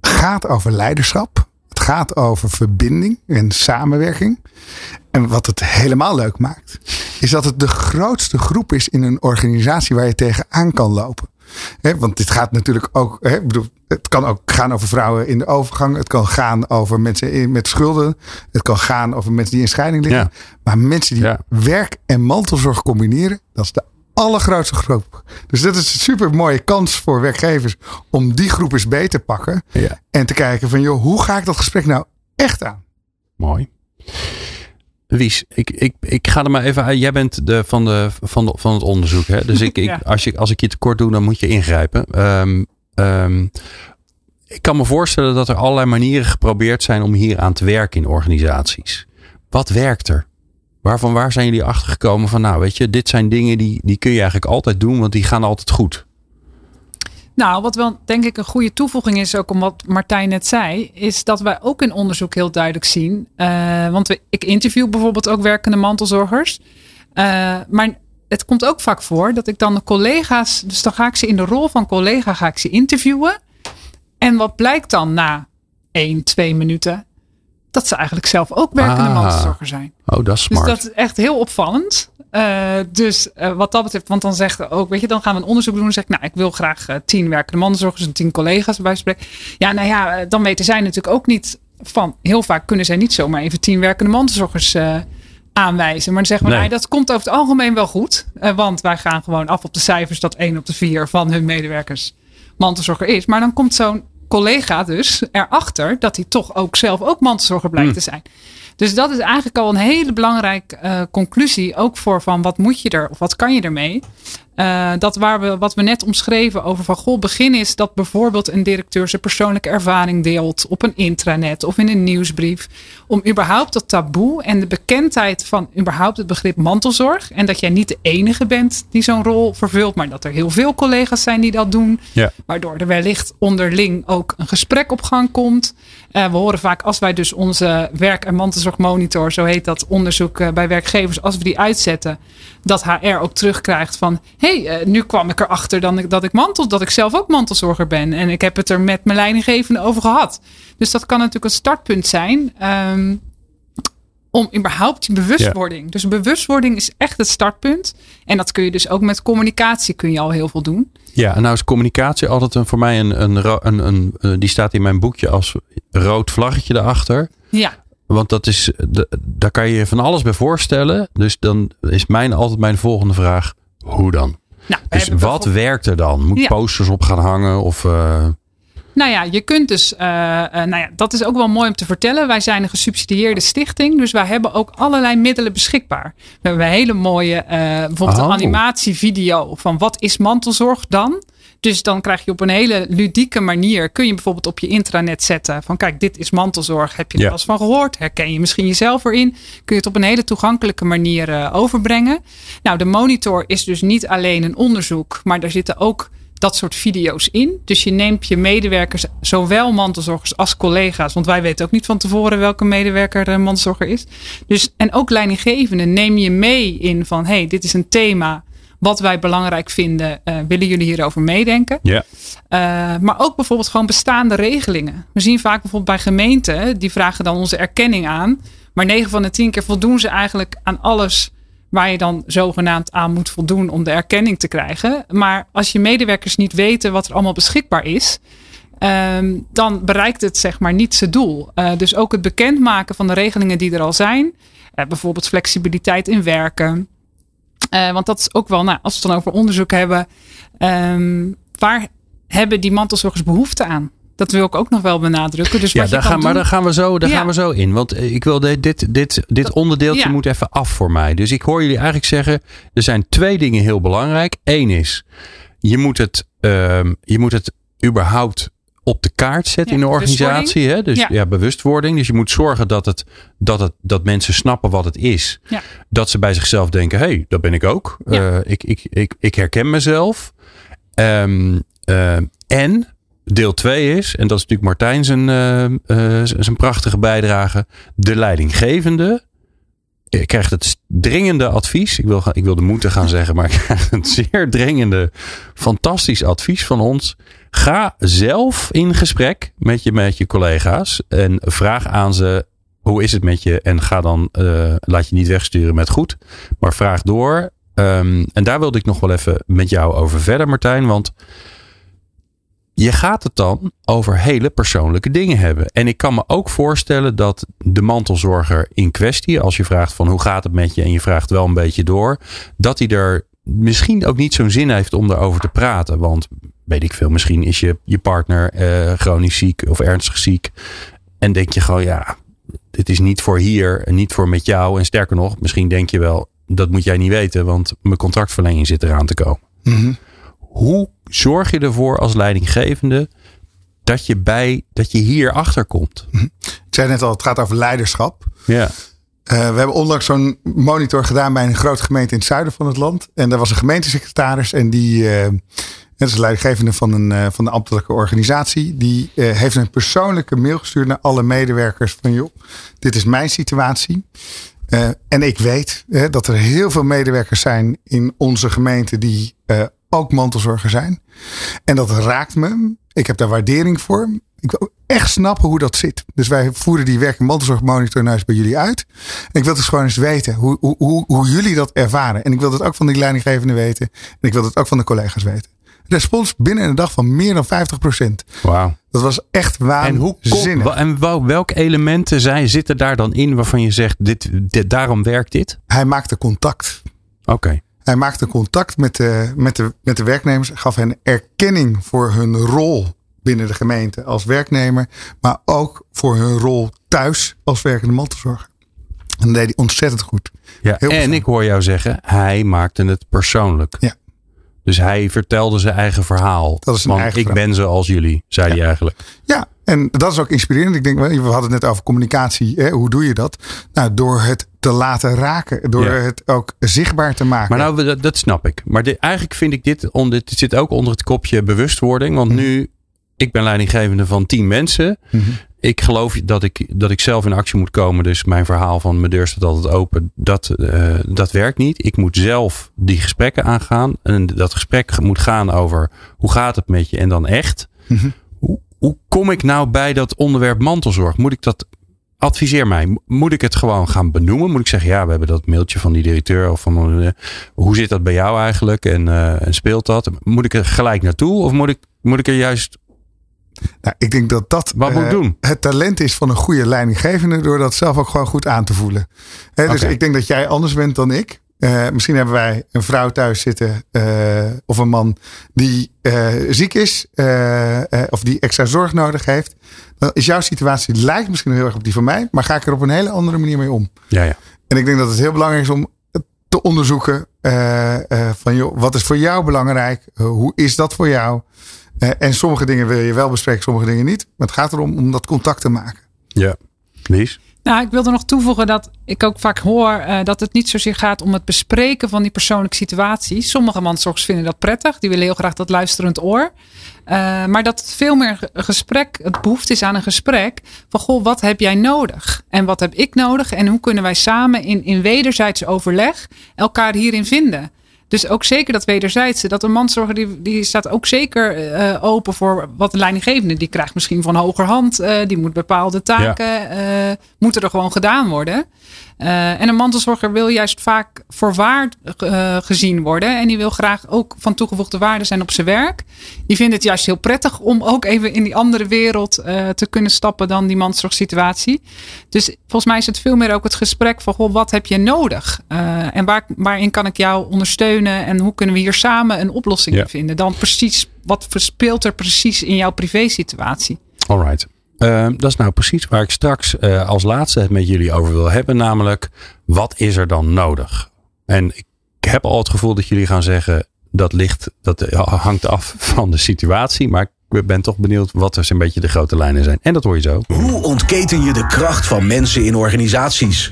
gaat over leiderschap. Het gaat over verbinding en samenwerking. En wat het helemaal leuk maakt, is dat het de grootste groep is in een organisatie waar je tegenaan kan lopen. Want dit gaat natuurlijk ook. Bedoel, het kan ook gaan over vrouwen in de overgang. Het kan gaan over mensen in, met schulden. Het kan gaan over mensen die in scheiding liggen. Ja. Maar mensen die Ja. werk en mantelzorg combineren, dat is de allergrootste groep. Dus dat is een super mooie kans voor werkgevers om die groep eens beter te pakken. Ja. En te kijken van, joh, hoe ga ik dat gesprek nou echt aan? Mooi. Wies, ik, ik, ik ga er maar even uit. Jij bent de, van, de, van, de, van het onderzoek. Hè? Dus ik, ik, Ja. als, je, als ik je tekort doe, dan moet je ingrijpen. Ehm, ehm, ik kan me voorstellen dat er allerlei manieren geprobeerd zijn om hier aan te werken in organisaties. Wat werkt er? Waarvan waar zijn jullie achter gekomen van, nou weet je, dit zijn dingen die, die kun je eigenlijk altijd doen, want die gaan altijd goed. Nou, wat wel denk ik een goede toevoeging is, ook om wat Martijn net zei, is dat wij ook in onderzoek heel duidelijk zien. eh, want we, ik interview bijvoorbeeld ook werkende mantelzorgers. Eh, maar het komt ook vaak voor dat ik dan de collega's, dus dan ga ik ze in de rol van collega ga ik ze interviewen. En wat blijkt dan na één, twee minuten? Dat ze eigenlijk zelf ook werkende Ah. mantelzorger zijn. Oh, dat is Dus smart. dat is echt heel opvallend. Eh, dus eh, wat dat betreft, want dan zegt ook, weet je, dan gaan we een onderzoek doen. Dan zeg ik, nou, ik wil graag eh, tien werkende mantelzorgers en tien collega's bij spreken. Ja, nou ja, dan weten zij natuurlijk ook niet van, heel vaak kunnen zij niet zomaar even tien werkende mantelzorgers eh, aanwijzen. Maar dan zeggen we, Nee. nou, dat komt over het algemeen wel goed. Want wij gaan gewoon af op de cijfers dat één op de vier van hun medewerkers mantelzorger is. Maar dan komt zo'n collega dus erachter dat hij toch ook zelf ook mantelzorger blijkt Hmm. te zijn. Dus dat is eigenlijk al een hele belangrijke eh, conclusie. Ook voor van wat moet je er of wat kan je ermee. Eh, dat waar we, wat we net omschreven over van goh, begin is dat bijvoorbeeld een directeur zijn persoonlijke ervaring deelt op een intranet of in een nieuwsbrief. Om überhaupt dat taboe en de bekendheid van überhaupt het begrip mantelzorg. En dat jij niet de enige bent die zo'n rol vervult, maar dat er heel veel collega's zijn die dat doen. Ja. Waardoor er wellicht onderling ook een gesprek op gang komt. Eh, we horen vaak als wij dus onze werk- en mantelzorgmonitor, zo heet dat onderzoek eh, bij werkgevers, als we die uitzetten, dat HR ook terugkrijgt van hey, eh, nu kwam ik erachter dan ik, dat ik mantel, dat ik zelf ook mantelzorger ben. En ik heb het er met mijn leidinggevende over gehad. Dus dat kan natuurlijk een startpunt zijn. ehm, om überhaupt die bewustwording. Dus bewustwording is echt het startpunt. En dat kun je dus ook met communicatie kun je al heel veel doen. Ja, en nou is communicatie altijd een, voor mij een, een, een, een, eh, die staat in mijn boekje als rood vlaggetje erachter. Ja, Want dat is, daar kan je je van alles bij voorstellen. Dus dan is mijn, altijd mijn volgende vraag, hoe dan? nou, Dus wat werkt er dan? Moet Ja. posters op gaan hangen? Of, eh, Nou ja, je kunt dus, eh, eh, nou ja, dat is ook wel mooi om te vertellen. Wij zijn een gesubsidieerde stichting, dus wij hebben ook allerlei middelen beschikbaar. We hebben een hele mooie, eh, bijvoorbeeld Oh. een animatievideo van wat is mantelzorg dan? Dus dan krijg je op een hele ludieke manier, kun je bijvoorbeeld op je intranet zetten van kijk, dit is mantelzorg. Heb je er Ja. wel eens van gehoord? Herken je misschien jezelf erin? Kun je het op een hele toegankelijke manier eh, overbrengen? Nou, de monitor is dus niet alleen een onderzoek, maar daar zitten ook dat soort video's in. Dus je neemt je medewerkers, zowel mantelzorgers als collega's. Want wij weten ook niet van tevoren welke medewerker eh, mantelzorger is. Dus, en ook leidinggevenden neem je mee in van... hey, dit is een thema wat wij belangrijk vinden. Eh, willen jullie hierover meedenken? ja. Uh, maar ook bijvoorbeeld gewoon bestaande regelingen. We zien vaak bijvoorbeeld bij gemeenten, die vragen dan onze erkenning aan. Maar 9 van de 10 keer voldoen ze eigenlijk aan alles waar je dan zogenaamd aan moet voldoen om de erkenning te krijgen. Maar als je medewerkers niet weten wat er allemaal beschikbaar is, ehm, dan bereikt het zeg maar niet zijn doel. Uh, dus ook het bekendmaken van de regelingen die er al zijn. Uh, bijvoorbeeld flexibiliteit in werken. Uh, want dat is ook wel, nou, als we het dan over onderzoek hebben, um, waar hebben die mantelzorgers behoefte aan? Dat wil ik ook nog wel benadrukken. Dus ja, daar gaan, doen, maar daar gaan we zo, daar Ja. gaan we zo in. Want eh, ik wil de- dit, dit, dit Dat- onderdeeltje ja. moet even af voor mij. Dus ik hoor jullie eigenlijk zeggen, er zijn twee dingen heel belangrijk. Eén is, je moet het, ehm, je moet het überhaupt op de kaart Ja, in de organisatie. Hè? Dus ja. Ja. bewustwording. Dus je moet zorgen dat, het, dat, het, dat mensen snappen wat het is. Ja. Dat ze bij zichzelf denken, hé, hey, dat ben ik ook. Eh, ik, ik, ik, ik herken mezelf. Ehm, eh, en deel 2 is, en dat is natuurlijk Martijn zijn, eh, zijn prachtige bijdrage, de leidinggevende eh, krijgt het dringende advies. Ik wil, ik wilde moeten gaan zeggen, maar ik krijg het zeer dringende, fantastisch advies van ons. Ga zelf in gesprek met je, met je collega's en vraag aan ze hoe is het met je en ga dan, eh, laat je niet wegsturen met goed, maar vraag door. Ehm, en daar wilde ik nog wel even met jou over verder, Martijn. Want je gaat het dan over hele persoonlijke dingen hebben. En ik kan me ook voorstellen dat de mantelzorger in kwestie, als je vraagt van hoe gaat het met je en je vraagt wel een beetje door, dat hij er misschien ook niet zo'n zin heeft om daarover te praten. Want weet ik veel, misschien is je, je partner eh, chronisch ziek of ernstig ziek. En denk je gewoon, ja, dit is niet voor hier en niet voor met jou. En sterker nog, misschien denk je wel, dat moet jij niet weten, want mijn contractverlenging zit eraan te komen. Mhm. Hoe zorg je ervoor als leidinggevende dat je, bij, dat je hier achter komt? Ik zei net al, het gaat over leiderschap. Ja. Eh, we hebben onlangs zo'n monitor gedaan bij een grote gemeente in het zuiden van het land. En daar was een gemeentesecretaris en die, eh dat is de leidinggevende van een, eh, van de ambtelijke organisatie. Die eh, heeft een persoonlijke mail gestuurd naar alle medewerkers van joh, dit is mijn situatie. En ik weet dat er heel veel medewerkers zijn in onze gemeente die ook mantelzorger zijn. En dat raakt me. Ik heb daar waardering voor. Ik wil echt snappen hoe dat zit. Dus wij voeren die werk- en mantelzorgmonitor nou eens bij jullie uit. En ik wil dus gewoon eens weten hoe, hoe, hoe, hoe jullie dat ervaren. En ik wil dat ook van die leidinggevende weten. En ik wil dat ook van de collega's weten. Respons binnen een dag van meer dan 50%. Wauw. Dat was echt En, hoe waanzinnig. en wel- welke elementen zijn, zitten daar dan in waarvan je zegt, dit, dit, daarom werkt dit? Hij maakte contact. Oké. Hij maakte contact met de, met, de, met de werknemers. Gaf hen erkenning voor hun rol binnen de gemeente als werknemer. Maar ook voor hun rol thuis als werkende mantelzorger. En dat deed hij ontzettend goed. Ja, Heel en ik hoor jou zeggen, hij maakte het persoonlijk. Ja. Dus hij vertelde zijn eigen verhaal. Dat is Want eigen ik verhaal. ben zoals jullie, zei hij eigenlijk. Ja, en dat is ook inspirerend. Ik denk, we hadden het net over communicatie. Hè? Hoe doe je dat? Nou, door het te laten raken. Door Ja. het ook zichtbaar te maken. Maar nou, dat, dat snap ik. Maar eigenlijk vind ik dit, onder, dit zit ook onder het kopje bewustwording. Want nu, ik ben leidinggevende van tien mensen. Mhm. Ik geloof dat ik, dat ik zelf in actie moet komen. Dus mijn verhaal van mijn deur staat altijd open. Dat, eh, dat werkt niet. Ik moet zelf die gesprekken aangaan. En dat gesprek moet gaan over hoe gaat het met je en dan echt. Mhm. Hoe, hoe kom ik nou bij dat onderwerp mantelzorg? Moet ik dat adviseer mij. Moet ik het gewoon gaan benoemen? Moet ik zeggen, ja, we hebben dat mailtje van die directeur. Of van, eh, hoe zit dat bij jou eigenlijk? En, eh, en speelt dat? Moet ik er gelijk naartoe? Of moet ik, moet ik er juist... Nou, ik denk dat dat Wat moet ik eh, doen? het talent is van een goede leidinggevende door dat zelf ook gewoon goed aan te voelen. Hè, dus ik denk dat jij anders bent dan ik. Eh, misschien hebben wij een vrouw thuis zitten eh, of een man die eh, ziek is of die extra zorg nodig heeft. Dan is jouw situatie lijkt misschien heel erg op die van mij, maar ga ik er op een hele andere manier mee om. Ja, ja. En ik denk dat het heel belangrijk is om te onderzoeken van joh, wat is voor jou belangrijk? Hoe is dat voor jou? En sommige dingen wil je wel bespreken, sommige dingen niet. Maar het gaat erom om dat contact te maken. ja. Lies? Nou, ik wilde nog toevoegen dat ik ook vaak hoor eh, dat het niet zozeer gaat om het bespreken van die persoonlijke situatie. Sommige mantelzorgers vinden dat prettig. Die willen heel graag dat luisterend oor. Eh, maar dat het veel meer gesprek, het behoefte is aan een gesprek. Van goh, wat heb jij nodig? En wat heb ik nodig? En hoe kunnen wij samen in, in wederzijds overleg elkaar hierin vinden? Dus ook zeker dat wederzijdse. Dat een mantelzorger die, die staat ook zeker eh, open voor wat de leidinggevende. Die krijgt misschien van hogerhand. eh die moet bepaalde taken. eh, moeten er gewoon gedaan worden. Eh, en een mantelzorger wil juist vaak voorwaard eh, gezien worden. En die wil graag ook van toegevoegde waarde zijn op zijn werk. Die vindt het juist heel prettig om ook even in die andere wereld eh, te kunnen stappen dan die mantelzorgsituatie. Dus volgens mij is het veel meer ook het gesprek van goh, wat heb je nodig? En waar, waarin kan ik jou ondersteunen? En hoe kunnen we hier samen een oplossing Ja. vinden? Dan precies, wat speelt er precies in jouw privésituatie? Alright. Eh, dat is nou precies waar ik straks eh, als laatste het met jullie over wil hebben. Namelijk, wat is er dan nodig? En ik heb al het gevoel dat jullie gaan zeggen, dat ligt, dat eh, hangt af van de situatie. Maar ik ben toch benieuwd wat er een beetje de grote lijnen zijn. En dat hoor je zo. Hoe ontketen je de kracht van mensen in organisaties?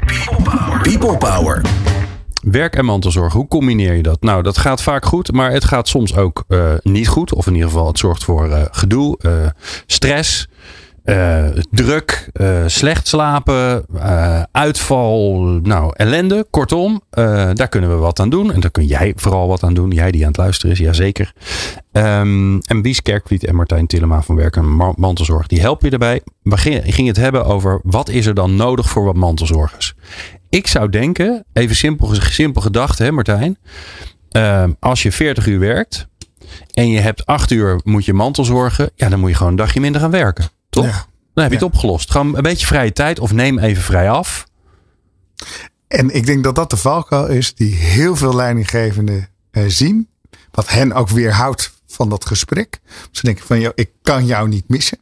People Power. Werk en mantelzorg, hoe combineer je dat? Nou, dat gaat vaak goed, maar het gaat soms ook eh, niet goed. Of in ieder geval, het zorgt voor eh, gedoe, stress, eh, druk, eh, slecht slapen, eh, uitval, nou, ellende. Kortom, daar kunnen we wat aan doen. En daar kun jij vooral wat aan doen. Jij die aan het luisteren is, jazeker. Ehm en Bies Kerkvliet en Martijn Tillema van Werk en Ma- Mantelzorg, die helpen je daarbij. We gingen het hebben over wat is er dan nodig voor wat mantelzorgers. Ik zou denken, even simpel, simpel gedacht hè Martijn. Uh, als je 40 uur werkt en je hebt 8 uur moet je mantel zorgen. Ja, dan moet je gewoon een dagje minder gaan werken. Toch? Ja. Dan heb je het opgelost. Gewoon een beetje vrije tijd of neem even vrij af. En ik denk dat dat de valkuil is die heel veel leidinggevenden uh, zien. Wat hen ook weerhoudt van dat gesprek. Ze denken van, joh, ik kan jou niet missen.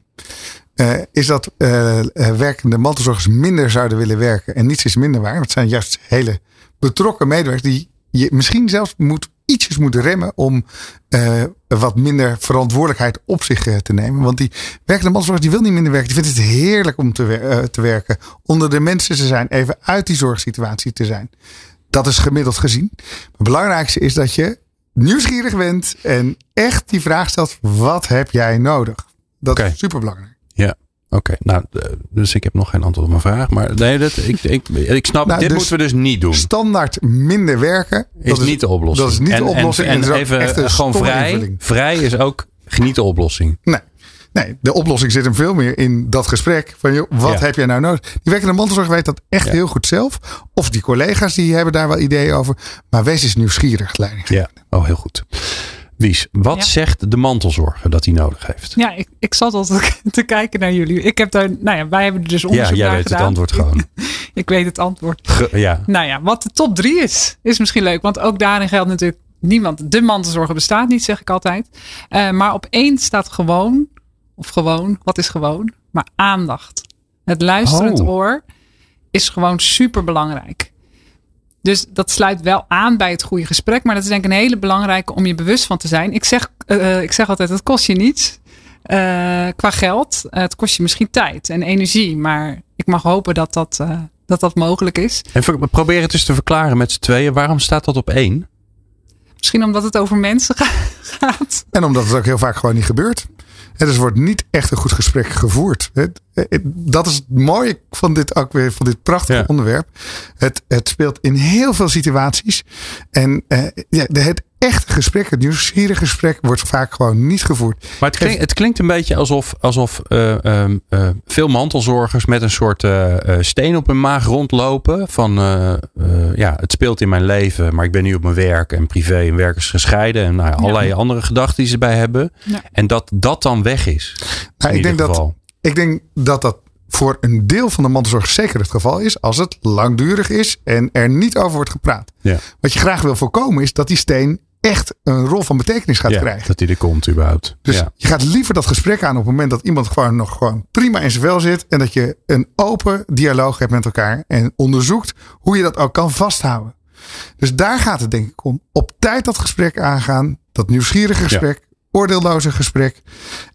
Uh, is dat uh, werkende mantelzorgers minder zouden willen werken en niets is minder waar. Dat zijn juist hele betrokken medewerkers die je misschien zelfs moet, ietsjes moeten remmen om uh, wat minder verantwoordelijkheid op zich te nemen. Want die werkende mantelzorgers die wil niet minder werken. Die vindt het heerlijk om te, wer te werken. Onder de mensen te zijn. Even uit die zorgsituatie te zijn. Dat is gemiddeld gezien. Het belangrijkste is dat je nieuwsgierig bent en echt die vraag stelt: wat heb jij nodig? Dat okay. is superbelangrijk. Ja. Oké, okay, nou, dus ik heb nog geen antwoord op mijn vraag. Maar nee, dat, ik, ik, ik snap, nou, dit dus moeten we dus niet doen. Standaard minder werken. Is, dat is niet de oplossing. Dat is niet en, de oplossing. En, en, en even gewoon vrij. Vrij is ook niet de oplossing. Nee. Nee, de oplossing zit hem veel meer in dat gesprek. Van joh, wat ja. heb jij nou nodig? Die werkende mantelzorg weet dat echt ja. heel goed zelf. Of die collega's die hebben daar wel ideeën over. Maar wees eens nieuwsgierig, leiding. Ja, oh heel goed. Wies, wat ja. zegt de mantelzorger dat hij nodig heeft? Ja, ik, ik zat al te, te, kijken naar jullie. Ik heb daar, nou ja, wij hebben er dus onderzoek ja, jij weet gedaan. het antwoord gewoon. ik weet het antwoord. Ge, ja. Nou ja, wat de top drie is, is misschien leuk. Want ook daarin geldt natuurlijk niemand. De mantelzorger bestaat niet, zeg ik altijd. Uh, maar op één staat gewoon, of gewoon, wat is gewoon? Maar aandacht. Het luisterend Oh. oor is gewoon super belangrijk. Dus dat sluit wel aan bij het goede gesprek. Maar dat is denk ik een hele belangrijke om je bewust van te zijn. Ik zeg, uh, ik zeg altijd, het kost je niets. Uh, qua geld. Uh, het kost je misschien tijd en energie. Maar ik mag hopen dat dat, uh, dat, dat mogelijk is. En probeer het eens te verklaren met z'n tweeën. Waarom staat dat op één? Misschien omdat het over mensen gaat. En omdat het ook heel vaak gewoon niet gebeurt. Dus er wordt niet echt een goed gesprek gevoerd. Dat is het mooie van dit ook weer, van dit prachtige ja. onderwerp. Het, het speelt in heel veel situaties. En uh, ja, het echte gesprek, het nieuwsgierige gesprek, wordt vaak gewoon niet gevoerd. Maar het klinkt, het klinkt een beetje alsof, alsof uh, uh, uh, veel mantelzorgers met een soort uh, steen op hun maag rondlopen. Van uh, ja, het speelt in mijn leven, maar ik ben nu op mijn werk en privé en werk is gescheiden. En nou ja, allerlei ja. andere gedachten die ze bij hebben. Ja. En dat dat dan weg is. Nou, ik, denk dat, ik denk dat dat voor een deel van de mantelzorg zeker het geval is. Als het langdurig is en er niet over wordt gepraat. Ja. Wat je graag wil voorkomen is dat die steen echt een rol van betekenis gaat ja, krijgen. Dat hij er komt überhaupt. Dus ja. je gaat liever dat gesprek aan op het moment dat iemand gewoon nog gewoon prima in zijn vel zit. En dat je een open dialoog hebt met elkaar. En onderzoekt hoe je dat ook kan vasthouden. Dus daar gaat het denk ik om. Op tijd dat gesprek aangaan. Dat nieuwsgierige gesprek. Oordeelloze gesprek.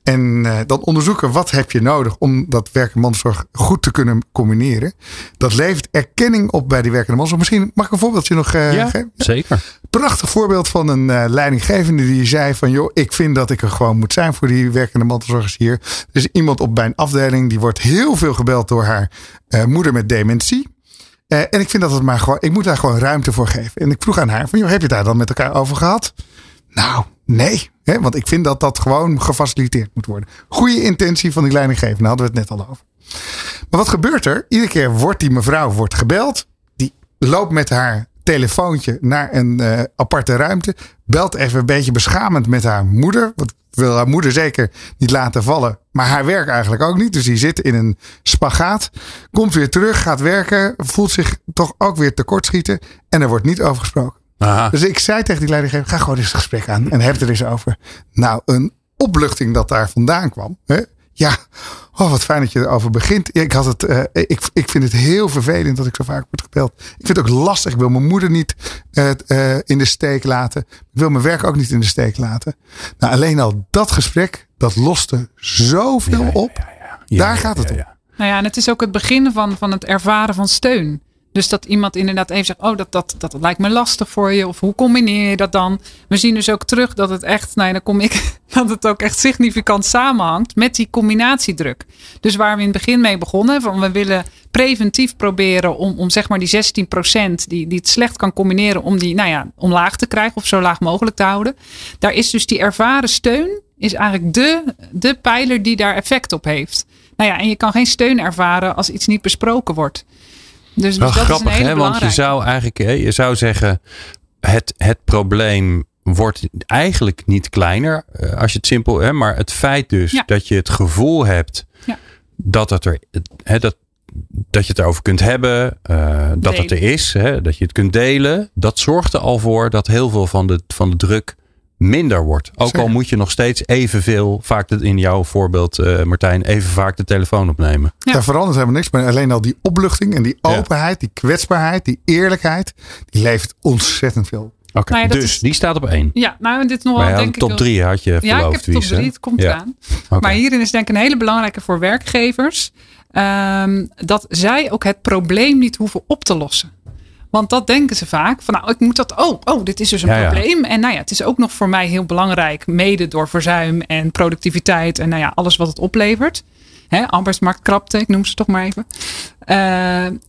En uh, dan onderzoeken wat heb je nodig om dat werkende mantelzorg goed te kunnen combineren. Dat levert erkenning op bij die werkende mantelzorg. Misschien mag ik een voorbeeldje nog uh, ja, geven? Zeker. Prachtig voorbeeld van een uh, leidinggevende die zei van joh, ik vind dat ik er gewoon moet zijn voor die werkende mantelzorgers hier. Er is iemand op mijn afdeling die wordt heel veel gebeld door haar moeder met dementie. En ik vind dat het maar gewoon, ik moet daar gewoon ruimte voor geven. En ik vroeg aan haar van joh, heb je daar dan met elkaar over gehad? Nou, nee. Want ik vind dat dat gewoon gefaciliteerd moet worden. Goede intentie van die leidinggevende, hadden we het net al over. Maar wat gebeurt er? Iedere keer wordt die mevrouw wordt gebeld. Die loopt met haar telefoontje naar een uh, aparte ruimte. Belt even een beetje beschamend met haar moeder. Want wil haar moeder zeker niet laten vallen. Maar haar werk eigenlijk ook niet. Dus die zit in een spagaat. Komt weer terug, gaat werken. Voelt zich toch ook weer tekortschieten. En er wordt niet over gesproken. Aha. Dus ik zei tegen die leidinggever, ga gewoon eens het gesprek aan en heb er eens over. Nou, een opluchting dat daar vandaan kwam. Hè? Ja, oh, wat fijn dat je erover begint. Ik, had het, uh, ik, ik vind het heel vervelend dat ik zo vaak word gebeld. Ik vind het ook lastig. Ik wil mijn moeder niet uh, uh, in de steek laten. Ik wil mijn werk ook niet in de steek laten. Nou, alleen al dat gesprek, dat loste zoveel Ja, ja, op. ja, ja. Ja, Daar ja, gaat het ja, om. Nou ja, en het is ook het begin van, van het ervaren van steun. Dus dat iemand inderdaad even zegt: Oh, dat, dat, dat lijkt me lastig voor je. Of hoe combineer je dat dan? We zien dus ook terug dat het echt, nou ja, dan kom ik, dat het ook echt significant samenhangt met die combinatiedruk. Dus waar we in het begin mee begonnen, van we willen preventief proberen om, om zeg maar die 16% die, die het slecht kan combineren, om die, nou ja, omlaag te krijgen of zo laag mogelijk te houden. Daar is dus die ervaren steun, is eigenlijk de, de pijler die daar effect op heeft. Nou ja, en je kan geen steun ervaren als iets niet besproken wordt. Dus, dus Wel dat is grappig, een hele hè? Want je zou eigenlijk, je zou zeggen, het, het probleem wordt eigenlijk niet kleiner eh, als je het simpel, hè, maar het feit dus Ja. dat je het gevoel hebt Ja. dat het er, hè, dat, dat je het erover kunt hebben, eh, dat het er is, hè, dat je het kunt delen, dat zorgt er al voor dat heel veel van de, van de druk minder wordt. Ook al moet je nog steeds evenveel, vaak de- in jouw voorbeeld eh, Martijn, even vaak de telefoon opnemen. Ja. Daar verandert helemaal niks. Maar alleen al die opluchting en die Ja. openheid, die kwetsbaarheid, die eerlijkheid. Die levert ontzettend veel. Oké, Nou ja, dus is- die staat op één. Ja, nou en dit is nog Maar wel ja, denk ik top drie had je Ja, ik heb top drie. Het komt Ja. eraan. Maar hierin is denk ik een hele belangrijke voor werkgevers. ehm, dat zij ook het probleem niet hoeven op te lossen. Want dat denken ze vaak. Van nou, ik moet dat. Oh, oh dit is dus een Ja, ja. probleem. En nou ja, het is ook nog voor mij heel belangrijk. Mede door verzuim en productiviteit. En nou ja, alles wat het oplevert. Hè, arbeidsmarktkrapte, ik noem ze toch maar even. Eh,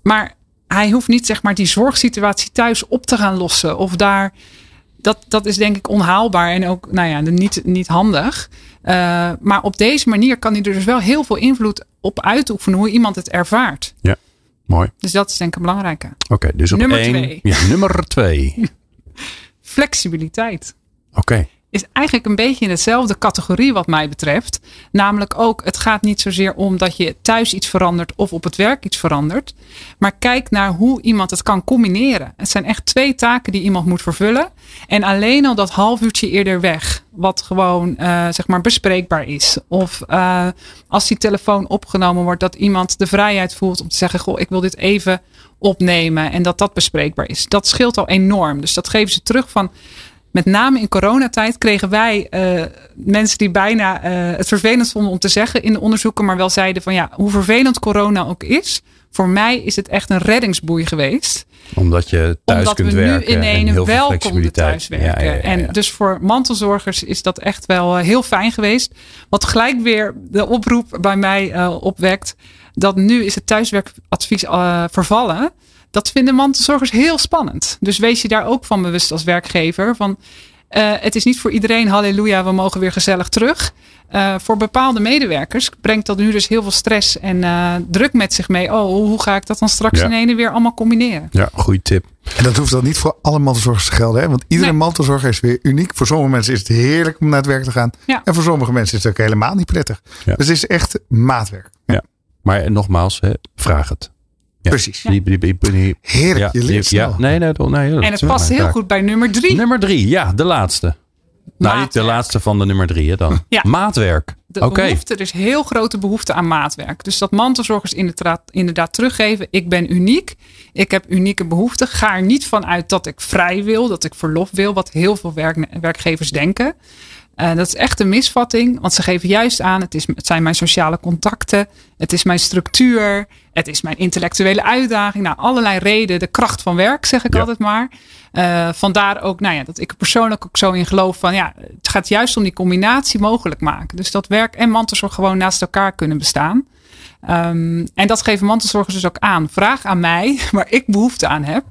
maar hij hoeft niet zeg maar die zorgsituatie thuis op te gaan lossen. Of daar. Dat, dat is denk ik onhaalbaar en ook nou ja, niet, niet handig. Eh, maar op deze manier kan hij er dus wel heel veel invloed op uitoefenen hoe iemand het ervaart. Mooi. Dus dat is denk ik een belangrijke. Oké, dus op Nummer één. twee. Ja, nummer twee. Flexibiliteit Oké. Is eigenlijk een beetje in dezelfde categorie wat mij betreft. Namelijk ook, het gaat niet zozeer om dat je thuis iets verandert of op het werk iets verandert. Maar kijk naar hoe iemand het kan combineren. Het zijn echt twee taken die iemand moet vervullen. En alleen al dat half uurtje eerder weg. Wat gewoon eh, zeg maar bespreekbaar is. Of eh, als die telefoon opgenomen wordt, dat iemand de vrijheid voelt om te zeggen: Goh, ik wil dit even opnemen. En dat dat bespreekbaar is. Dat scheelt al enorm. Dus dat geven ze terug van met name in coronatijd kregen wij eh, mensen die bijna eh, het vervelend vonden om te zeggen in de onderzoeken, maar wel zeiden van ja, hoe vervelend corona ook is, voor mij is het echt een reddingsboei geweest. Omdat je thuis omdat kunt we werken. nu in en heel wel flexibiliteit. thuiswerken. Ja, ja, ja, ja. En dus voor mantelzorgers is dat echt wel eh, heel fijn geweest. Wat gelijk weer de oproep bij mij opwekt. Dat nu is het thuiswerkadvies eh, vervallen. Dat vinden mantelzorgers heel spannend. Dus wees je daar ook van bewust als werkgever. Van, eh, het is niet voor iedereen halleluja, we mogen weer gezellig terug. Eh, voor bepaalde medewerkers brengt dat nu dus heel veel stress en eh, druk met zich mee. Oh, hoe ga ik dat dan straks Ja. in ene weer allemaal combineren? Ja, goede tip. En dat hoeft dan niet voor alle mantelzorgers te gelden. Hè? Want iedere Nee. mantelzorger is weer uniek. Voor sommige mensen is het heerlijk om naar het werk te gaan. Ja. En voor sommige mensen is het ook helemaal niet prettig. Ja. Dus het is echt maatwerk. Maar eh, nogmaals, hè, vraag het. Ja. Precies. Heerlijk, ja, je die- leert snel. ja, nee, nee, nee, En het past heel goed bij nummer drie. Nummer drie, ja, de laatste. Nou, niet de laatste van de nummer drie, hè, dan. Ja. Maatwerk. De behoefte, er is heel grote behoefte aan maatwerk. Dus dat mantelzorgers inderdaad, inderdaad teruggeven. Ik ben uniek. Ik heb unieke behoeften. Ga er niet van uit dat ik vrij wil, dat ik verlof wil. Wat heel veel werk, werkgevers denken. Eh, dat is echt een misvatting. Want ze geven juist aan, het, is, het zijn mijn sociale contacten. Het is mijn structuur. Het is mijn intellectuele uitdaging. Nou, allerlei redenen. De kracht van werk, zeg ik Ja. altijd maar. Eh, vandaar ook nou ja, dat ik er persoonlijk ook zo in geloof van ja, het gaat juist om die combinatie mogelijk maken. Dus dat werk en mantelzorg gewoon naast elkaar kunnen bestaan. Ehm, en dat geven mantelzorgers dus ook aan. Vraag aan mij waar ik behoefte aan heb.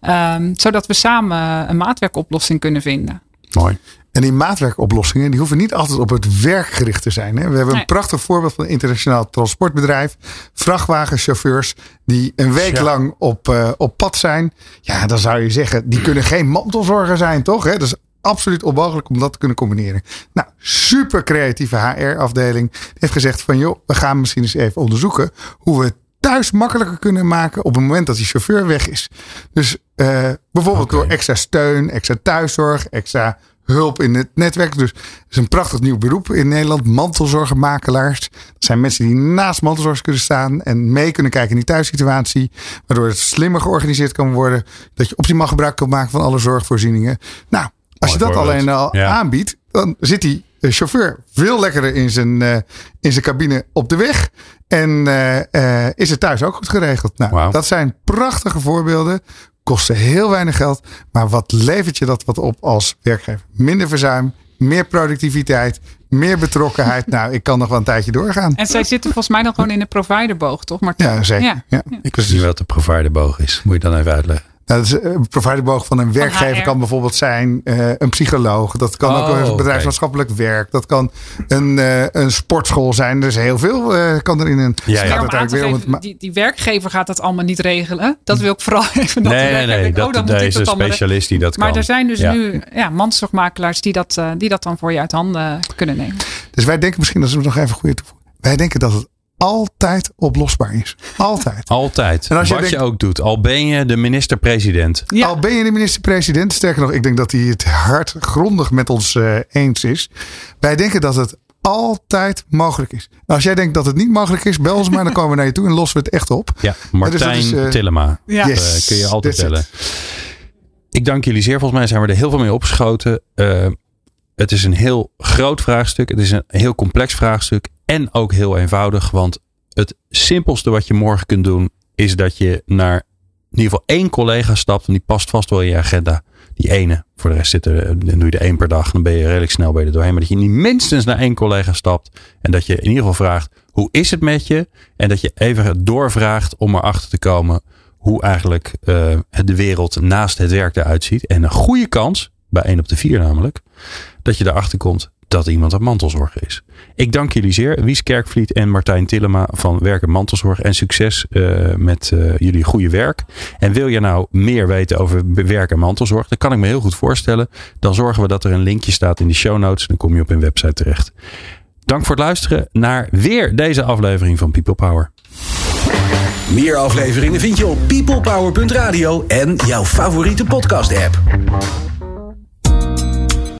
Ehm, zodat we samen een maatwerkoplossing kunnen vinden. Mooi. En die maatwerkoplossingen die hoeven niet altijd op het werk gericht te zijn. Hè? We hebben Nee. een prachtig voorbeeld van een internationaal transportbedrijf. Vrachtwagenchauffeurs die een week Ja. lang op, eh, op pad zijn. Ja, dan zou je zeggen, die kunnen geen mantelzorger zijn, toch? Hè? Dat is absoluut onmogelijk om dat te kunnen combineren. Nou, super creatieve HR-afdeling heeft gezegd van... joh, we gaan misschien eens even onderzoeken hoe we het thuis makkelijker kunnen maken op het moment dat die chauffeur weg is. Dus eh, bijvoorbeeld door extra steun, extra thuiszorg, extra hulp in het netwerk. Dus het is een prachtig nieuw beroep in Nederland. Mantelzorgenmakelaars. Dat zijn mensen die naast mantelzorgers kunnen staan en mee kunnen kijken in die thuissituatie. Waardoor het slimmer georganiseerd kan worden. Dat je optimaal gebruik kan maken van alle zorgvoorzieningen. Nou, als je dat alleen al Ja. aanbiedt, dan zit die eh, chauffeur veel lekkerder in zijn, eh, in zijn cabine op de weg. En eh, is het thuis ook goed geregeld. Nou, dat zijn prachtige voorbeelden. Kosten heel weinig geld. Maar wat levert je dat wat op als werkgever? Minder verzuim, meer productiviteit, meer betrokkenheid. nou, ik kan nog wel een tijdje doorgaan. En zij zitten volgens mij dan gewoon in de providerboog, toch? Maar Ja, zeker. Ja. Ja. Ik wist niet wat de providerboog is. Moet je dan even uitleggen. Nou, dat is, een providerboog van een werkgever kan bijvoorbeeld zijn eh, een psycholoog. Dat kan ook Oh, een bedrijfsmaatschappelijk werk. Dat kan een, eh, een sportschool zijn. Er is heel veel eh, kan er in een. Ja, ja. gaat Maar weer om het die, die werkgever gaat dat allemaal niet regelen. Dat wil ik vooral even dat Nee, nee, Dat, oh, daar ik is dat een specialist die dat Maar kan. er zijn dus Ja. nu ja, mantelzorgmakelaars die dat, eh, die dat dan voor je uit handen kunnen nemen. Dus wij denken misschien, dat is nog even een goede toevoeging. Wij denken dat het altijd oplosbaar is. Altijd. Altijd. En als Wat je denkt- ook doet. Al ben je de minister-president. Ja. Al ben je de minister-president, sterker nog, ik denk dat hij het hard grondig met ons eh, eens is. Wij denken dat het altijd mogelijk is. Nou, als jij denkt dat het niet mogelijk is, bel ons maar, dan komen we naar je toe en lossen we het echt op. Ja, Martijn is, eh, Tillema. Ja. Yes, Eh, kun je altijd bellen. Ik dank jullie zeer. Volgens mij zijn we er heel veel mee opgeschoten. Eh, het is een heel groot vraagstuk. Het is een heel complex vraagstuk. En ook heel eenvoudig. Want het simpelste wat je morgen kunt doen. Is dat je naar in ieder geval één collega stapt. En die past vast wel in je agenda. Die ene. Voor de rest zit er, dan doe je er één per dag. Dan ben je redelijk snel bij er doorheen. Maar dat je niet minstens naar één collega stapt. En dat je in ieder geval vraagt. Hoe is het met je? En dat je even doorvraagt om erachter te komen hoe eigenlijk eh, de wereld naast het werk eruit ziet. En een goede kans, bij 1 op de 4 namelijk, dat je erachter komt dat iemand aan mantelzorg is. Ik dank jullie zeer, Wies Kerkvliet en Martijn Tillema van Werk en Mantelzorg. En succes eh, met eh, jullie goede werk. En wil je nou meer weten over werk en mantelzorg, dan kan ik me heel goed voorstellen. Dan zorgen we dat er een linkje staat in de show notes. Dan kom je op hun website terecht. Dank voor het luisteren naar weer deze aflevering van People Power. Meer afleveringen vind je op peoplepower.radio en jouw favoriete podcast app.